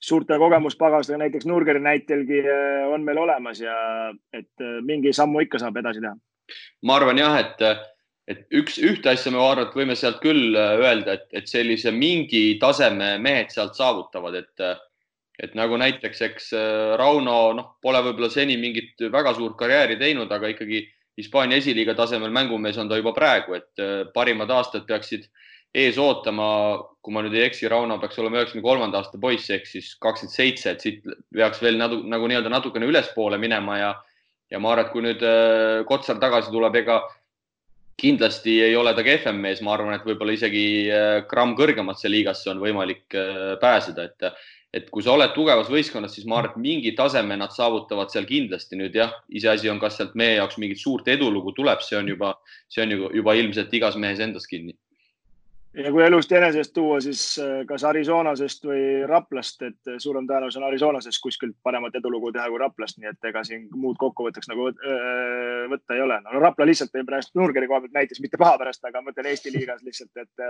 C: suurte kogemuspagastega, näiteks Nurgeri näitelgi äh, on meil olemas ja et äh, mingi sammu ikka saab edasi teha.
B: ma arvan jah, et et üks, ühte asja me arvan, et võime sealt küll äh, öelda, et, et sellise mingi taseme mehed sealt saavutavad, et, äh, et nagu näiteks, eks äh, Rauno, noh, pole võib-olla seni mingit väga suurt karjääri teinud, aga ikkagi Hispaania esiliiga tasemel mängumees on ta juba praegu, et parimad aastad peaksid ees ootama, kui ma nüüd ei eksi, Rauno peaks olema üheksakümne kolmanda aasta poiss ehk siis kakskümmend seitse, et siit peaks veel nagu, nagu nii-öelda natukene ülespoole minema ja, ja ma arvan, et kui nüüd Kotsar tagasi tuleb, ega kindlasti ei ole ta kehvem mees, ma arvan, et võib-olla isegi äh, gramm kõrgemasse liigasse on võimalik äh, pääseda, et et kui sa oled tugevas võistkonnas, siis ma arvan, et mingi taseme nad saavutavad seal kindlasti. Nüüd jah, iseasi on, kas sealt meie jaoks mingit suurt edulugu tuleb, see on juba, see on ju juba ilmselt igas mehes endas kinni
C: ja kui elust enesest tuua, siis äh, kas Arizonasest või Raplast, et äh, suurem tõenäosus on Arizonasest kuskilt paremat edulugu teha kui Raplast, nii et ega siin muud kokkuvõtteks nagu äh, võtta ei ole. no Rapla lihtsalt tõi praegu Nurgeri koha pealt näiteks, mitte paha pärast, aga ma mõtlen Eesti liigas lihtsalt, et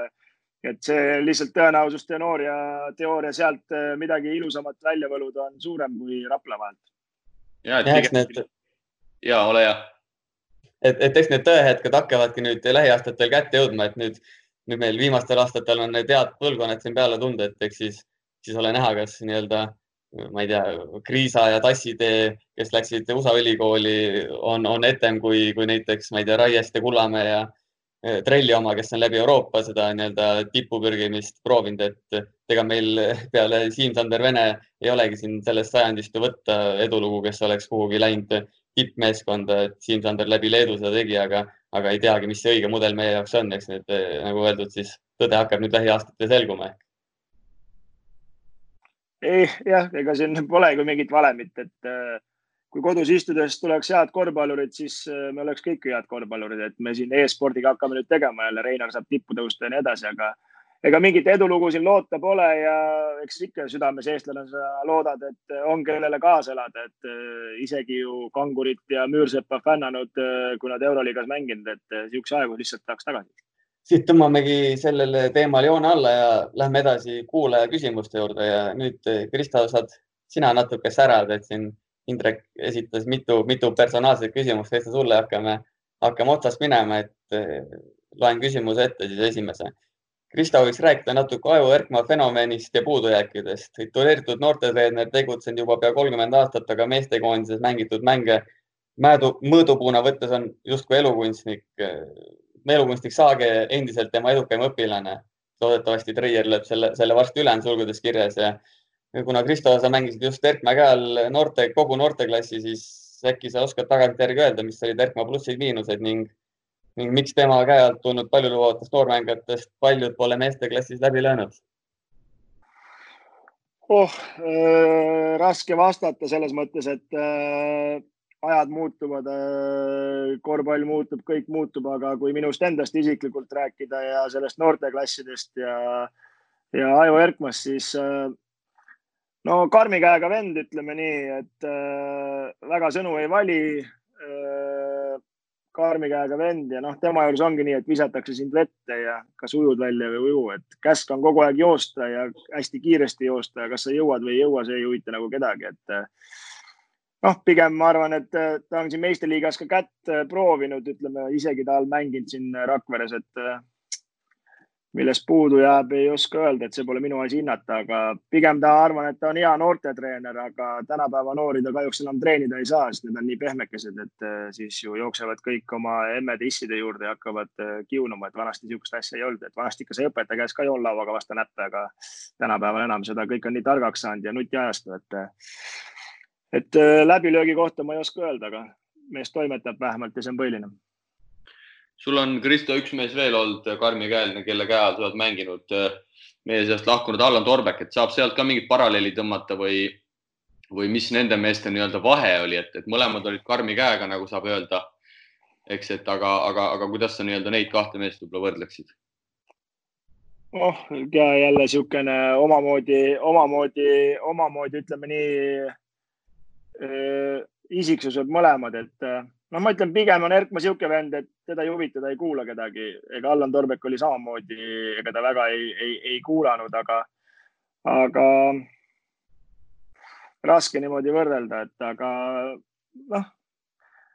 C: et see lihtsalt tõenäosusteooria, teooria sealt midagi ilusamat välja võluda on suurem kui Rapla vahelt.
A: ja, et pigem... need...
B: ja ole hea.
A: et, et eks need tõehetked hakkavadki nüüd lähiaastatel kätte jõudma, et nüüd nüüd meil viimastel aastatel on need head põlvkonnad siin peale tunda, et eks siis, siis ole näha, kas nii-öelda ma ei tea, Kriisa ja Tassitee, kes läksid USA ülikooli, on, on etem kui, kui näiteks, ma ei tea, Raieste, Kullamäe ja eh, Trelli oma, kes on läbi Euroopa seda nii-öelda tippu pürgimist proovinud, et ega meil peale Siim-Sander Vene ei olegi siin sellest sajandist ju võtta edulugu, kes oleks kuhugi läinud tippmeeskonda, et Siim-Sander läbi Leedu seda tegi, aga, aga ei teagi, mis see õige mudel meie jaoks on, eks nüüd nagu öeldud, siis tõde hakkab nüüd lähiaastatel selguma
C: ei jah, ega siin polegi mingit valemit, et äh, kui kodus istudes tuleks head korvpallurid, siis me oleks kõik head korvpallurid, et me siin e-spordiga hakkame nüüd tegema jälle, Reinar saab tippu tõusta ja nii edasi, aga ega mingit edulugu siin loota pole ja eks ikka südames eestlane sa loodad, et on, kellele kaasa elada, et äh, isegi ju Kangurit ja Müürsepa fännanud, kui nad Euroliigas mänginud, et niisuguse aegu lihtsalt tahaks tagasi
A: siit tõmbamegi sellele teemale joone alla ja lähme edasi kuulaja küsimuste juurde ja nüüd Kristo, saad sina natuke särada, et siin Indrek esitas mitu, mitu personaalset küsimust, täitsa sulle hakkame, hakkame otsast minema, et loen küsimuse ette siis esimese. Kristo võiks rääkida natuke Aju Erkmaa fenomenist ja puudujääkidest. tituleeritud noortetreener, tegutsenud juba pea kolmkümmend aastat, aga meestekoondises mängitud mänge mõõdupuuna võttes on justkui elukunstnik meelukunstnik Saage endiselt tema edukaim õpilane. loodetavasti Treier lööb selle, selle varsti üle, on sulgudes kirjas ja kuna Kristo, sa mängisid just Erkmäe käel noorte, kogu noorteklassi, siis äkki sa oskad tagantjärgi öelda, mis olid Erkmaa plussid-miinused ning, ning miks tema käe alt tulnud paljulubavatest noormängijatest paljud pole meesteklassis läbi löönud?
C: oh äh,, raske vastata selles mõttes, et äh, ajad muutuvad, äh, korvpall muutub, kõik muutub, aga kui minust endast isiklikult rääkida ja sellest noorteklassidest ja, ja Aivo Erkmast, siis äh, no karmi käega vend, ütleme nii, et äh, väga sõnu ei vali äh,. Karmi käega vend ja noh, tema juures ongi nii, et visatakse sind vette ja kas ujud välja või ei uju, et käsk on kogu aeg joosta ja hästi kiiresti joosta ja kas sa jõuad või ei jõua, see ei huvita nagu kedagi, et äh, noh, pigem ma arvan, et äh, ta on siin meistriliigas ka kätt äh, proovinud, ütleme isegi ta on mänginud siin Rakveres, et äh, millest puudu jääb, ei oska öelda, et see pole minu asi hinnata, aga pigem ta arvan, et ta on hea noortetreener, aga tänapäeva noori ta kahjuks enam treenida ei saa, sest need on nii pehmekesed, et siis ju jooksevad kõik oma emmede-isside juurde ja hakkavad kiunuma, et vanasti niisugust asja ei olnud, et vanasti ikka sai õpetaja käes ka joollauaga vastu näppe, aga tänapäeval enam seda kõik on nii targaks saanud ja nutiajastu, et et äh, läbilöögi kohta ma ei oska öelda, aga mees toimetab vähemalt ja see on põhiline.
B: Sul on, Kristo, üks mees veel olnud karmikäeline, kelle käe all sa oled mänginud, äh, meie seast lahkunud Allan Torbek, et saab sealt ka mingit paralleeli tõmmata või, või mis nende meeste nii-öelda vahe oli, et, et mõlemad olid karmi käega, nagu saab öelda. eks, et aga, aga, aga kuidas sa nii-öelda neid kahte meest võib-olla võrdleksid?
C: oh, ja jälle niisugune omamoodi, omamoodi, omamoodi ütleme nii Äh, isiksused mõlemad, et noh, ma ütlen, pigem on Erkma niisugune vend, et teda ei huvita, ta ei kuula kedagi. ega Allan Torbek oli samamoodi, ega ta väga ei, ei, ei kuulanud, aga, aga raske niimoodi võrrelda, et aga noh,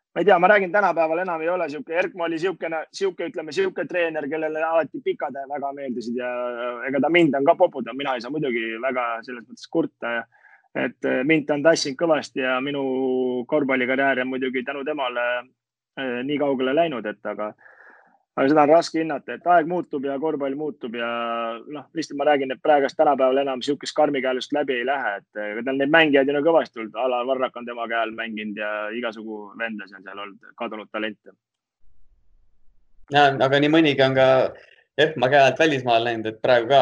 C: ma ei tea, ma räägin, tänapäeval enam ei ole sihuke, Erkma oli niisugune, sihuke, ütleme, sihuke treener, kellele alati pikad väga meeldisid ja ega ta mind on ka poputanud, mina ei saa muidugi väga selles mõttes kurta ja et äh, mind ta on tassinud kõvasti ja minu korvpallikarjäär on muidugi tänu temale äh, nii kaugele läinud, et aga, aga seda on raske hinnata, et aeg muutub ja korvpall muutub ja noh, lihtsalt ma räägin, et praegust tänapäeval enam niisugust karmikäelust läbi ei lähe, et ega tal neid mängijaid on ju kõvasti olnud, Alar Varrak on tema käe all mänginud ja igasugu vendasid on seal olnud, kadunud talente.
A: ja, aga nii mõnigi on ka EFMA käe alt välismaale läinud, et praegu ka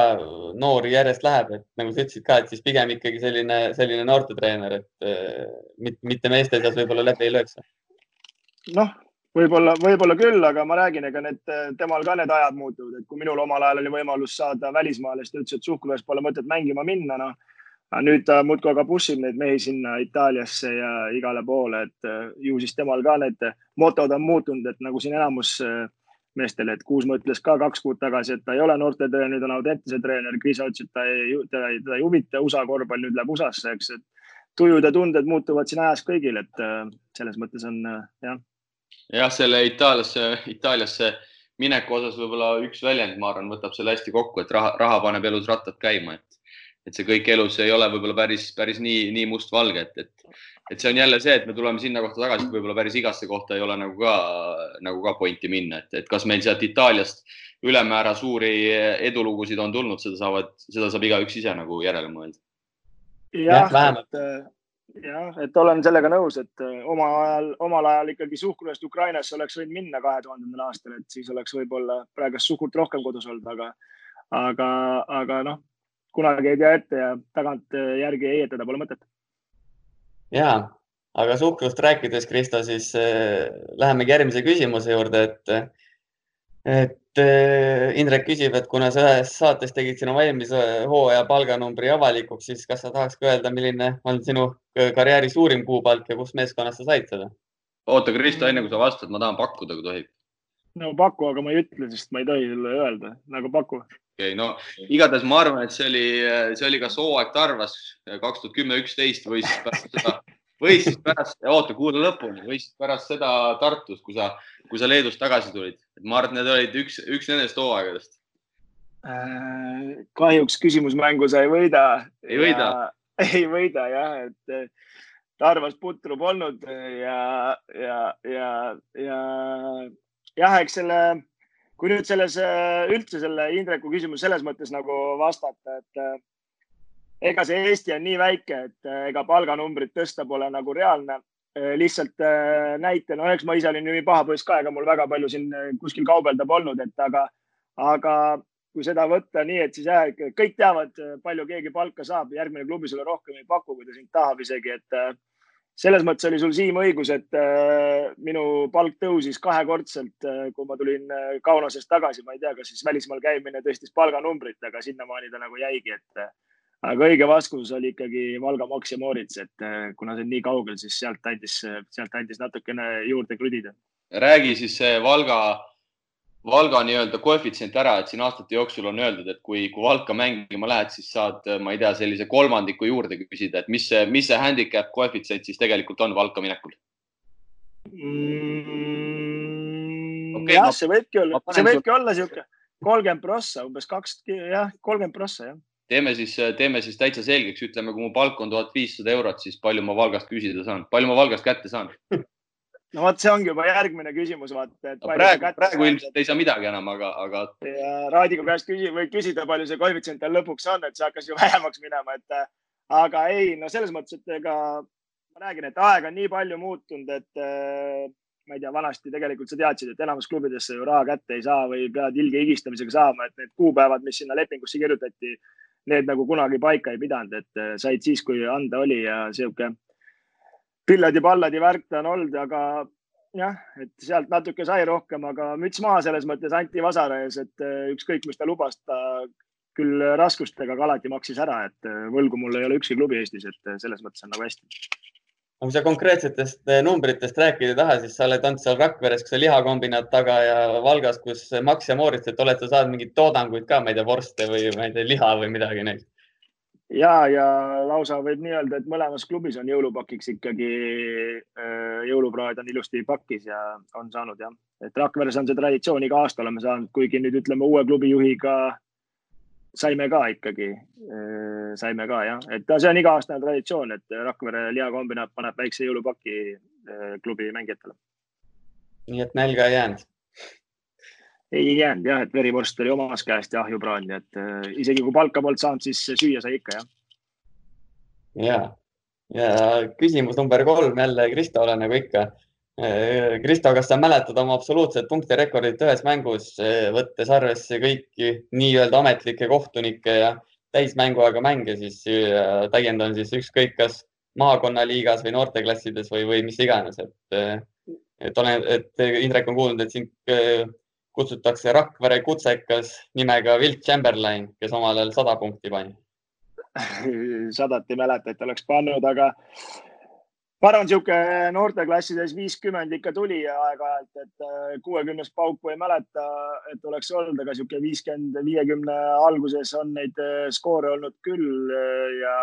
A: noori järjest läheb, et nagu sa ütlesid ka, et siis pigem ikkagi selline, selline noortetreener, et äh, mitte meeste seas võib-olla läbi ei lööks.
C: noh, võib-olla, võib-olla küll, aga ma räägin, ega need, temal ka need ajad muutuvad, et kui minul omal ajal oli võimalus saada välismaale, siis ta ütles, et Suhkruves pole mõtet mängima minna, noh. nüüd ta muudkui aga pussib neid mehi sinna Itaaliasse ja igale poole, et ju siis temal ka need motod on muutunud, et nagu siin enamus äh, meestele, et Kuusma ütles ka kaks kuud tagasi, et ta ei ole noortetreener, nüüd on Audentese treener. Kriisa ütles, et ta ei, teda ei, teda ei huvita USA korvpall, nüüd läheb USA-sse, eks, et tujud ja tunded muutuvad siin ajas kõigil, et äh, selles mõttes on äh, jah.
B: jah, selle Itaaliasse, Itaaliasse mineku osas võib-olla üks väljend, ma arvan, võtab selle hästi kokku, et raha, raha paneb elus rattad käima, et see kõik elus ei ole võib-olla päris, päris nii, nii mustvalge, et, et, et see on jälle see, et me tuleme sinna kohta tagasi, et võib-olla päris igasse kohta ei ole nagu ka, nagu ka pointi minna, et, et kas meil sealt Itaaliast ülemäära suuri edulugusid on tulnud, seda saavad, seda saab igaüks ise nagu järele mõelda.
C: jah, et jah, et olen sellega nõus, et äh, oma ajal, omal ajal ikkagi suhkrust Ukrainasse oleks võinud minna kahe tuhandendal aastal, et siis oleks võib-olla praegust suhkurt rohkem kodus olnud, aga, aga, aga noh, kunagi ei tea ette ja tagantjärgi heietada pole mõtet.
A: ja, aga suhkrust rääkides, Kristo, siis äh, lähemegi järgmise küsimuse juurde, et, et Eh, Indrek küsib, et kuna sa ühes saates tegid sinu eelmise hooaja palganumbri avalikuks, siis kas sa tahaks ka öelda, milline on sinu eh, karjääri suurim kuupalk ja kus meeskonnas sa said seda?
B: oota, Kristo, enne kui sa vastad, ma tahan pakkuda, kui tohib.
C: no paku, aga ma ei ütle, sest ma ei tohi sulle öelda, nagu paku.
B: Okei okay,, no igatahes ma arvan, et see oli, see oli kas hooaeg Tarvas kaks tuhat kümme, üksteist või siis pärast seda või siis pärast, oota, kuula lõpuni, või siis pärast seda Tartus, kui sa, kui sa Leedust tagasi tulid, et ma arvan, et need olid üks, üks nendest hooaegadest
C: äh,. kahjuks küsimusmängu sa ei võida.
B: ei võida?
C: ei võida jah, et äh, Tarvas putru polnud ja, ja, ja, ja jah, eks selle, kui nüüd selles äh, üldse selle Indreku küsimus selles mõttes nagu vastata, et äh, ega see Eesti on nii väike, et äh, ega palganumbrit tõsta pole nagu reaalne. Lihtsalt äh, näite, no eks ma ise olin nii paha poiss ka, ega mul väga palju siin kuskil kaubelda polnud, et aga, aga kui seda võtta nii, et siis jah, kõik teavad, palju keegi palka saab, järgmine klubi sulle rohkem ei paku, kui ta sind tahab isegi, et selles mõttes oli sul, Siim, õigus, et minu palk tõusis kahekordselt, kui ma tulin Kaunasest tagasi, ma ei tea, kas siis välismaal käimine tõstis palganumbrit, aga sinnamaani ta nagu jäigi, et aga õige vastus oli ikkagi Valga Max ja Moorits, et äh, kuna see on nii kaugel, siis sealt andis, sealt andis natukene juurde krudida.
B: räägi siis Valga, Valga nii-öelda koefitsient ära, et siin aastate jooksul on öeldud, et kui, kui Valka mängima lähed, siis saad, ma ei tea, sellise kolmandiku juurde küsida, et mis see, mis see handicap koefitsient siis tegelikult on Valka minekul
C: mm,? Okay, jah, see võibki olla, see võibki olla niisugune kolmkümmend prossa, umbes kaks, jah, kolmkümmend prossa, jah
B: teeme siis, teeme siis täitsa selgeks, ütleme, kui mu palk on tuhat viissada eurot, siis palju ma Valgast küsida saan, palju ma Valgast kätte saan?
C: no vot, see ongi juba järgmine küsimus, vaata.
B: No, praegu, praegu ilmselt ei saa midagi enam, aga, aga.
C: Raadiku käest küsi, võib küsida, palju see koefitsient tal lõpuks on, et see hakkas ju vähemaks minema, et aga ei, no selles mõttes, et ega ma räägin, et aeg on nii palju muutunud, et ma ei tea, vanasti tegelikult sa teadsid, et enamus klubidesse ju raha kätte ei saa või pead ilge higistamisega saama, et need kuupäevad, mis sinna lepingusse kirjutati need nagu kunagi paika ei pidanud, et äh, said siis, kui anda oli ja sihuke pilladi-palladi värk ta on olnud, aga jah, et sealt natuke sai rohkem, aga müts maha selles mõttes Anti Vasara ees, et äh, ükskõik, mis ta lubas, ta küll raskustega, aga alati maksis ära, et äh, võlgu mul ei ole ükski klubi Eestis, et selles mõttes on nagu hästi
A: kui sa konkreetsetest numbritest rääkida ei taha, siis sa oled olnud seal Rakveres, kus on lihakombinaat taga ja Valgas, kus Max ja Moorits, et oled sa saanud mingeid toodanguid ka, ma ei tea, vorste või ma ei tea, liha või midagi neist?
C: Ja, ja lausa võib nii öelda, et mõlemas klubis on jõulupakiks ikkagi äh, jõulupraed on ilusti pakis ja on saanud jah, et Rakveres on see traditsioon, iga aasta oleme saanud, kuigi nüüd ütleme uue klubi juhiga saime ka ikkagi, äh, saime ka jah, et see on iga-aastane traditsioon, et Rakvere lihakombinaat paneb väikse jõulupaki äh, klubi mängijatele.
A: nii et nälga ei jäänud?
C: Ei jäänud jah, et verivorst oli omas käest ja ahjupraan, nii et äh, isegi kui palka polnud saanud, siis süüa sai ikka jah.
A: ja, ja küsimus number kolm jälle Kristole nagu ikka Äh, Kristo, kas sa mäletad oma absoluutset punktirekordit ühes mängus, äh, võttes arvesse kõiki nii-öelda ametlikke kohtunikke ja täismänguaega mänge, siis äh, täiendan siis ükskõik, kas maakonnaliigas või noorteklassides või, või mis iganes, et, et olen, et Indrek on kuulnud, et sind kutsutakse Rakvere kutsekas nimega Wilt Chamberlain, kes omal ajal sada punkti pani.
C: sadat ei mäleta, et oleks pannud, aga ma arvan, niisugune noorteklassides viiskümmend ikka tuli aeg-ajalt, et äh, kuuekümnest pauku ei mäleta, et oleks olnud, aga niisugune viiskümmend, viiekümne alguses on neid äh, skoore olnud küll äh, ja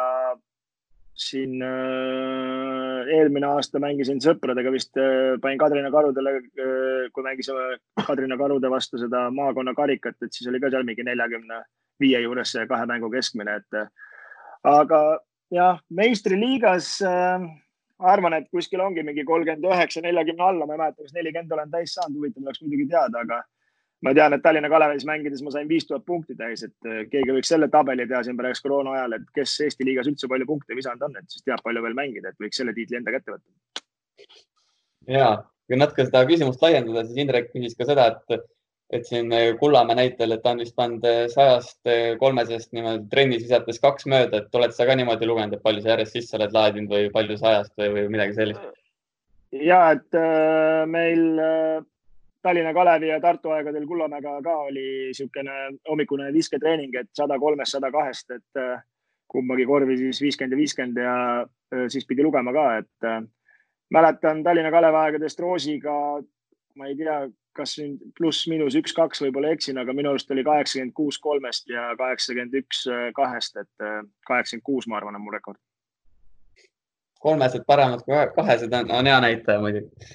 C: siin eelmine aasta mängisin sõpradega vist, panin Kadrina karudele, kui mängisime Kadrina karude vastu seda maakonna karikat, et siis oli ka seal mingi neljakümne viie juures see kahe mängu keskmine, et aga jah, meistriliigas äh, arvan, et kuskil ongi mingi kolmkümmend üheksa, neljakümne alla, ma ei mäleta, kas nelikümmend olen täis saanud, huvitav oleks muidugi teada, aga ma tean, et Tallinna Kalevis mängides ma sain viis tuhat punkti täis, et äh, keegi võiks selle tabeli teha siin praegu koroona ajal, et kes Eesti liigas üldse palju punkte visanud on, et siis teab palju veel mängida, et võiks selle tiitli enda kätte võtta.
A: ja, kui natuke seda küsimust laiendada, siis Indrek küsis ka seda, et et siin äh, Kullamäe näitel, et ta on vist pannud äh, sajast kolmesest niimoodi trennis visates kaks mööda, et oled sa ka niimoodi lugenud, et palju sa järjest sisse oled laadinud või palju sajast või, või midagi sellist?
C: ja et äh, meil äh, Tallinna Kalevi ja Tartu aegadel Kullamäega ka oli niisugune hommikune visketreening, et sada kolmest, sada kahest, et äh, kumbagi korvi siis viiskümmend ja viiskümmend ja siis pidi lugema ka, et mäletan Tallinna Kalevi aegadest Roosiga, ma ei tea, kas nüüd pluss-miinus üks-kaks, võib-olla eksin, aga minu arust oli kaheksakümmend kuus kolmest ja kaheksakümmend üks äh, kahest, et äh, kaheksakümmend kuus, ma arvan, on mu rekord.
A: kolmesed paremad kui kahesed on, on hea näitaja muidugi.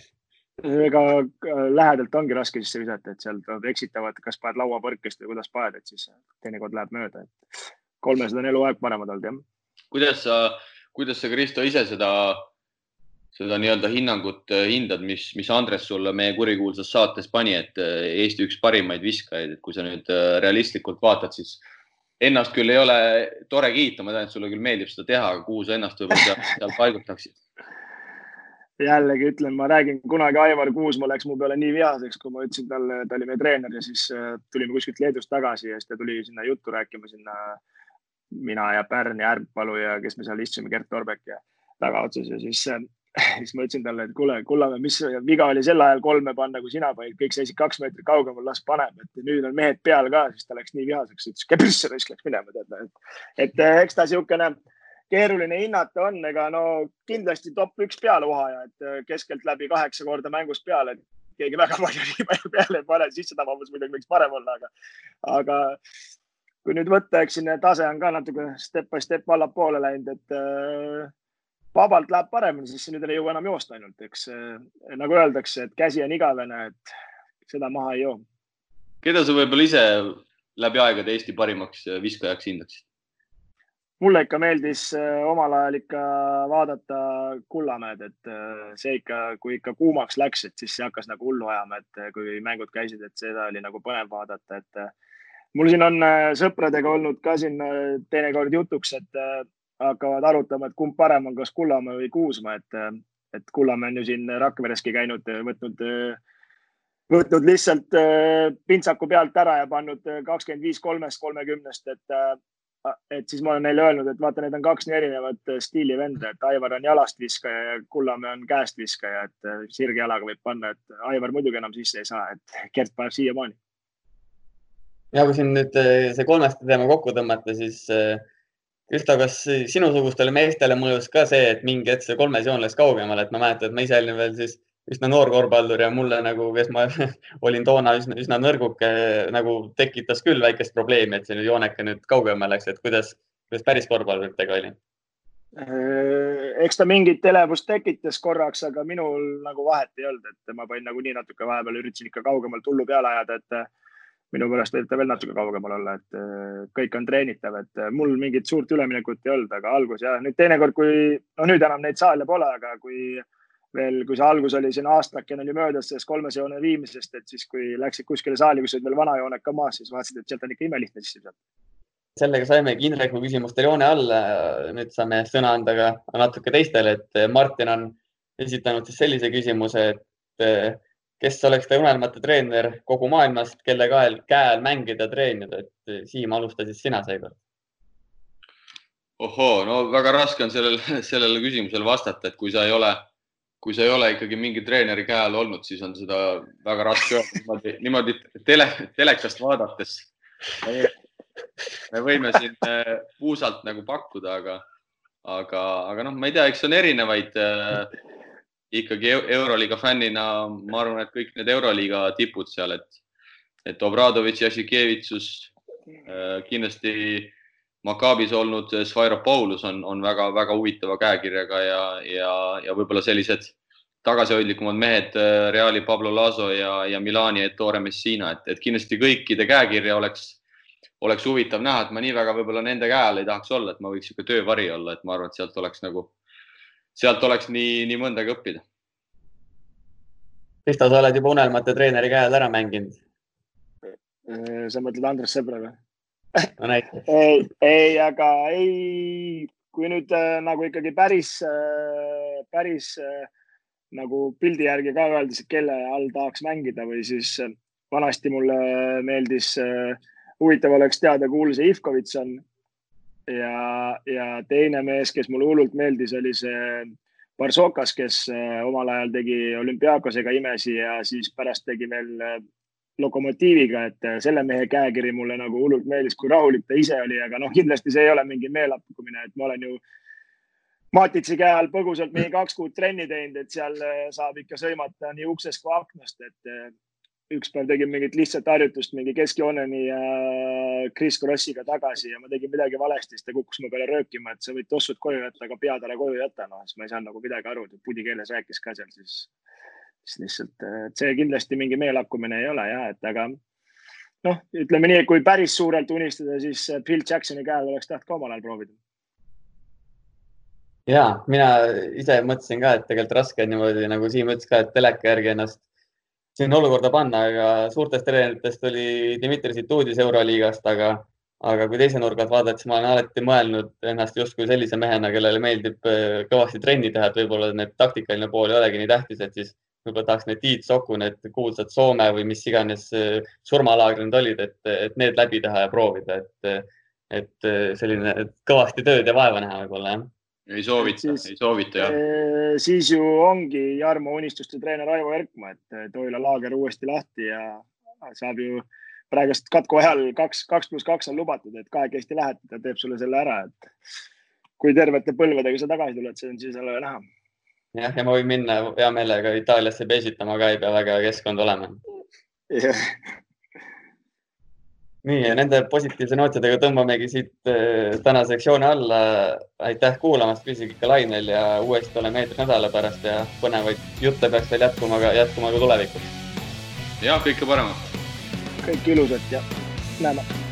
C: Ega äh, lähedalt ongi raske sisse visata, et seal tuleb eksitavad, kas paned lauapõrkest või kuidas paned, et siis teinekord läheb mööda, et kolmesed on eluaeg paremad olnud, jah.
B: kuidas sa, kuidas sa, Kristo, ise seda seda nii-öelda hinnangut äh, hindad, mis, mis Andres sulle meie kurikuulsas saates pani, et äh, Eesti üks parimaid viskajaid, et kui sa nüüd realistlikult vaatad, siis ennast küll ei ole tore kiita, ma tean, et sulle küll meeldib seda teha, aga kuhu sa ennast võib-olla seal paigutaksid?
C: Jällegi ütlen, ma räägin, kunagi Aivar Kuusma läks mu peale nii vihaseks, kui ma ütlesin talle, ta oli meie treener ja siis tulime kuskilt Leedust tagasi ja siis ta tuli sinna juttu rääkima sinna mina ja Pärn ja Äärpalu ja kes me seal istusime, Gert Torbek ja tagaotsas ja siis siis ma ütlesin talle, et kuule, Kullamäe, mis viga oli sel ajal kolme panna, kui sina panid, kõik seisid kaks meetrit kaugemal, las paneb, et nüüd on mehed peal ka, siis ta läks nii vihaseks, ütles, kepisse raisk läks minema, tead. et, et eks ta niisugune keeruline hinnata on, ega no kindlasti top üks pealeuhaja, et keskelt läbi kaheksa korda mängus peale, et keegi väga palju peale ei pane, sissetabavus muidugi võiks parem olla, aga, aga kui nüüd võtta, eks siin tase on ka natuke step by step allapoole läinud, et äh, vabalt läheb paremini, siis nüüd ei jõua enam joosta ainult, eks nagu öeldakse, et käsi on igavene, et seda maha ei joo.
B: keda sa võib-olla ise läbi aegade Eesti parimaks viskajaks hindaksid?
C: Mulle ikka meeldis äh, omal ajal ikka vaadata Kullamäed, et äh, see ikka, kui ikka kuumaks läks, et siis see hakkas nagu hullu ajama, et äh, kui mängud käisid, et seda oli nagu põnev vaadata, et mul siin on sõpradega olnud ka siin teinekord jutuks, et hakkavad arutama, et kumb parem on, kas Kullamäe või Kuusma, et, et Kullamäe on ju siin Rakvereski käinud, võtnud, võtnud lihtsalt pintsaku pealt ära ja pannud kakskümmend viis kolmest kolmekümnest, et, et siis ma olen neile öelnud, et vaata, need on kaks nii erinevat stiili venda, et Aivar on jalast viskaja ja Kullamäe on käest viskaja, et äh, sirge jalaga võib panna, et Aivar muidugi enam sisse ei saa, et Gert paneb siiamaani.
A: ja kui siin nüüd see kolmeste teema kokku tõmmata, siis Kristo, kas sinusugustele meestele mõjus ka see, et mingi hetk see kolmes joon läks kaugemale, et ma mäletan, et ma ise olin veel siis üsna noor korvpallur ja mulle nagu, kes ma olin toona üsna, üsna nõrguke, nagu tekitas küll väikest probleemi, et see jooneke nüüd kaugemale läks, et kuidas, kuidas päris korvpalluritega oli?
C: Äh, eks ta mingit elevust tekitas korraks, aga minul nagu vahet ei olnud, et ma panin nagunii natuke vahepeal üritasin ikka kaugemalt hullu peale ajada, et minu pärast võib ta veel natuke kaugemal olla, et äh, kõik on treenitav, et äh, mul mingit suurt üleminekut ei olnud, aga algus jah, nüüd teinekord, kui, no nüüd enam neid saale pole, aga kui veel, kui see algus oli siin aastakene oli möödas sellest kolmese joone viimisest, et siis, kui läksid kuskile saali, kus olid veel vana jooned ka maas, siis vaatasid, et sealt on ikka imelihtne sisse saada.
A: sellega saimegi Indreku küsimustele joone alla. nüüd saame sõna anda ka natuke teistele, et Martin on esitanud siis sellise küsimuse, et kes oleks ta unelmate treener kogu maailmast, kelle käel, käe all mängida, treenida, et eh, Siim, alusta siis sina seekord.
B: ohoo, no väga raske on sellele, sellele küsimusele vastata, et kui sa ei ole, kui sa ei ole ikkagi mingi treeneri käe all olnud, siis on seda väga raske öelda niimoodi, niimoodi tele, telekast vaadates. me võime siin eh, puusalt nagu pakkuda, aga, aga, aga noh, ma ei tea, eks on erinevaid äh, ikkagi Euroliiga fännina ma arvan, et kõik need Euroliiga tipud seal, et, et Obradovitš, Jasikevitsus äh,, kindlasti Makaabis olnud Svairopoulos on, on väga-väga huvitava käekirjaga ja, ja, ja võib-olla sellised tagasihoidlikumad mehed äh, Reali Pablo Laso ja, ja Milani Ettore Messina, et, et kindlasti kõikide käekirja oleks, oleks huvitav näha, et ma nii väga võib-olla nende käe all ei tahaks olla, et ma võiks niisugune töövari olla, et ma arvan, et sealt oleks nagu, sealt oleks nii, nii mõndagi õppida.
A: Kristo, sa oled juba unelmate treeneri käe all ära mänginud.
C: sa mõtled Andres Sõbra või?
A: No näiteks.
C: ei, ei, aga ei, kui nüüd äh, nagu ikkagi päris äh,, päris äh, nagu pildi järgi ka öeldes, et kelle all tahaks mängida või siis äh, vanasti mulle meeldis äh,, huvitav oleks teada, kuhu see Ivkovits on. ja, ja teine mees, kes mulle hullult meeldis, oli see Barsokas, kes äh, omal ajal tegi olümpiaakosega imesi ja siis pärast tegi veel äh, lokomotiiviga, et äh, selle mehe käekiri mulle nagu hullult meeldis, kui rahulik ta ise oli, aga noh, kindlasti see ei ole mingi meelappukumine, et ma olen ju Matitsi käe all põgusalt mingi kaks kuud trenni teinud, et seal äh, saab ikka sõimata nii uksest kui aknast, et äh, üks päev tegin mingit lihtsat harjutust mingi keskjooneni ja Chris Krossiga tagasi ja ma tegin midagi valesti, siis ta kukkus mu peale röökima, et sa võid tossud koju jätta, aga pead ära koju jätta. noh, siis ma ei saanud nagu midagi aru, pudi keeles rääkis ka seal siis siis lihtsalt, et see kindlasti mingi meelakkumine ei ole ja, et aga noh, ütleme nii, et kui päris suurelt unistada, siis Phil Jacksoni käel oleks tahtnud ka omal ajal proovida.
A: ja mina ise mõtlesin ka, et tegelikult raske on niimoodi nagu Siim ütles ka, et teleka järgi ennast sinna olukorda panna, aga suurtest treeneritest oli Dmitri Situudis Euroliigast, aga, aga kui teise nurga alt vaadata, siis ma olen alati mõelnud ennast justkui sellise mehena, kellele meeldib äh, kõvasti trenni teha, et võib-olla need taktikaline pool ei olegi nii tähtis, et siis võib-olla tahaks need Tiit Soku, need kuulsad Soome või mis iganes äh, surmalaagrid olid, et, et need läbi teha ja proovida, et, et äh, selline et kõvasti tööd ja vaeva näha võib-olla jah.
B: ei soovita, ei soovita jah.
C: siis ju ongi Jarmo unistuste treener Aivo Erkma, et Toila laager uuesti lahti ja saab ju praegust katku ajal kaks, kaks pluss kaks on lubatud, et kahekesti lähed, ta teeb sulle selle ära, et kui tervete põlvedega sa tagasi tuled, see on siis jälle näha
A: jah, ja ma võin minna hea meelega Itaaliasse pesitama ka, ei pea väga keskkond olema
C: yeah..
A: nii ja nende positiivse nootidega tõmbamegi siit äh, täna sektsiooni alla. aitäh kuulamast, ikka lainel ja uuesti oleme eetris nädala pärast ja põnevaid jutte peaks veel jätkuma jätkuma ka tulevikus.
B: ja kõike paremat.
C: kõike ilusat ja näeme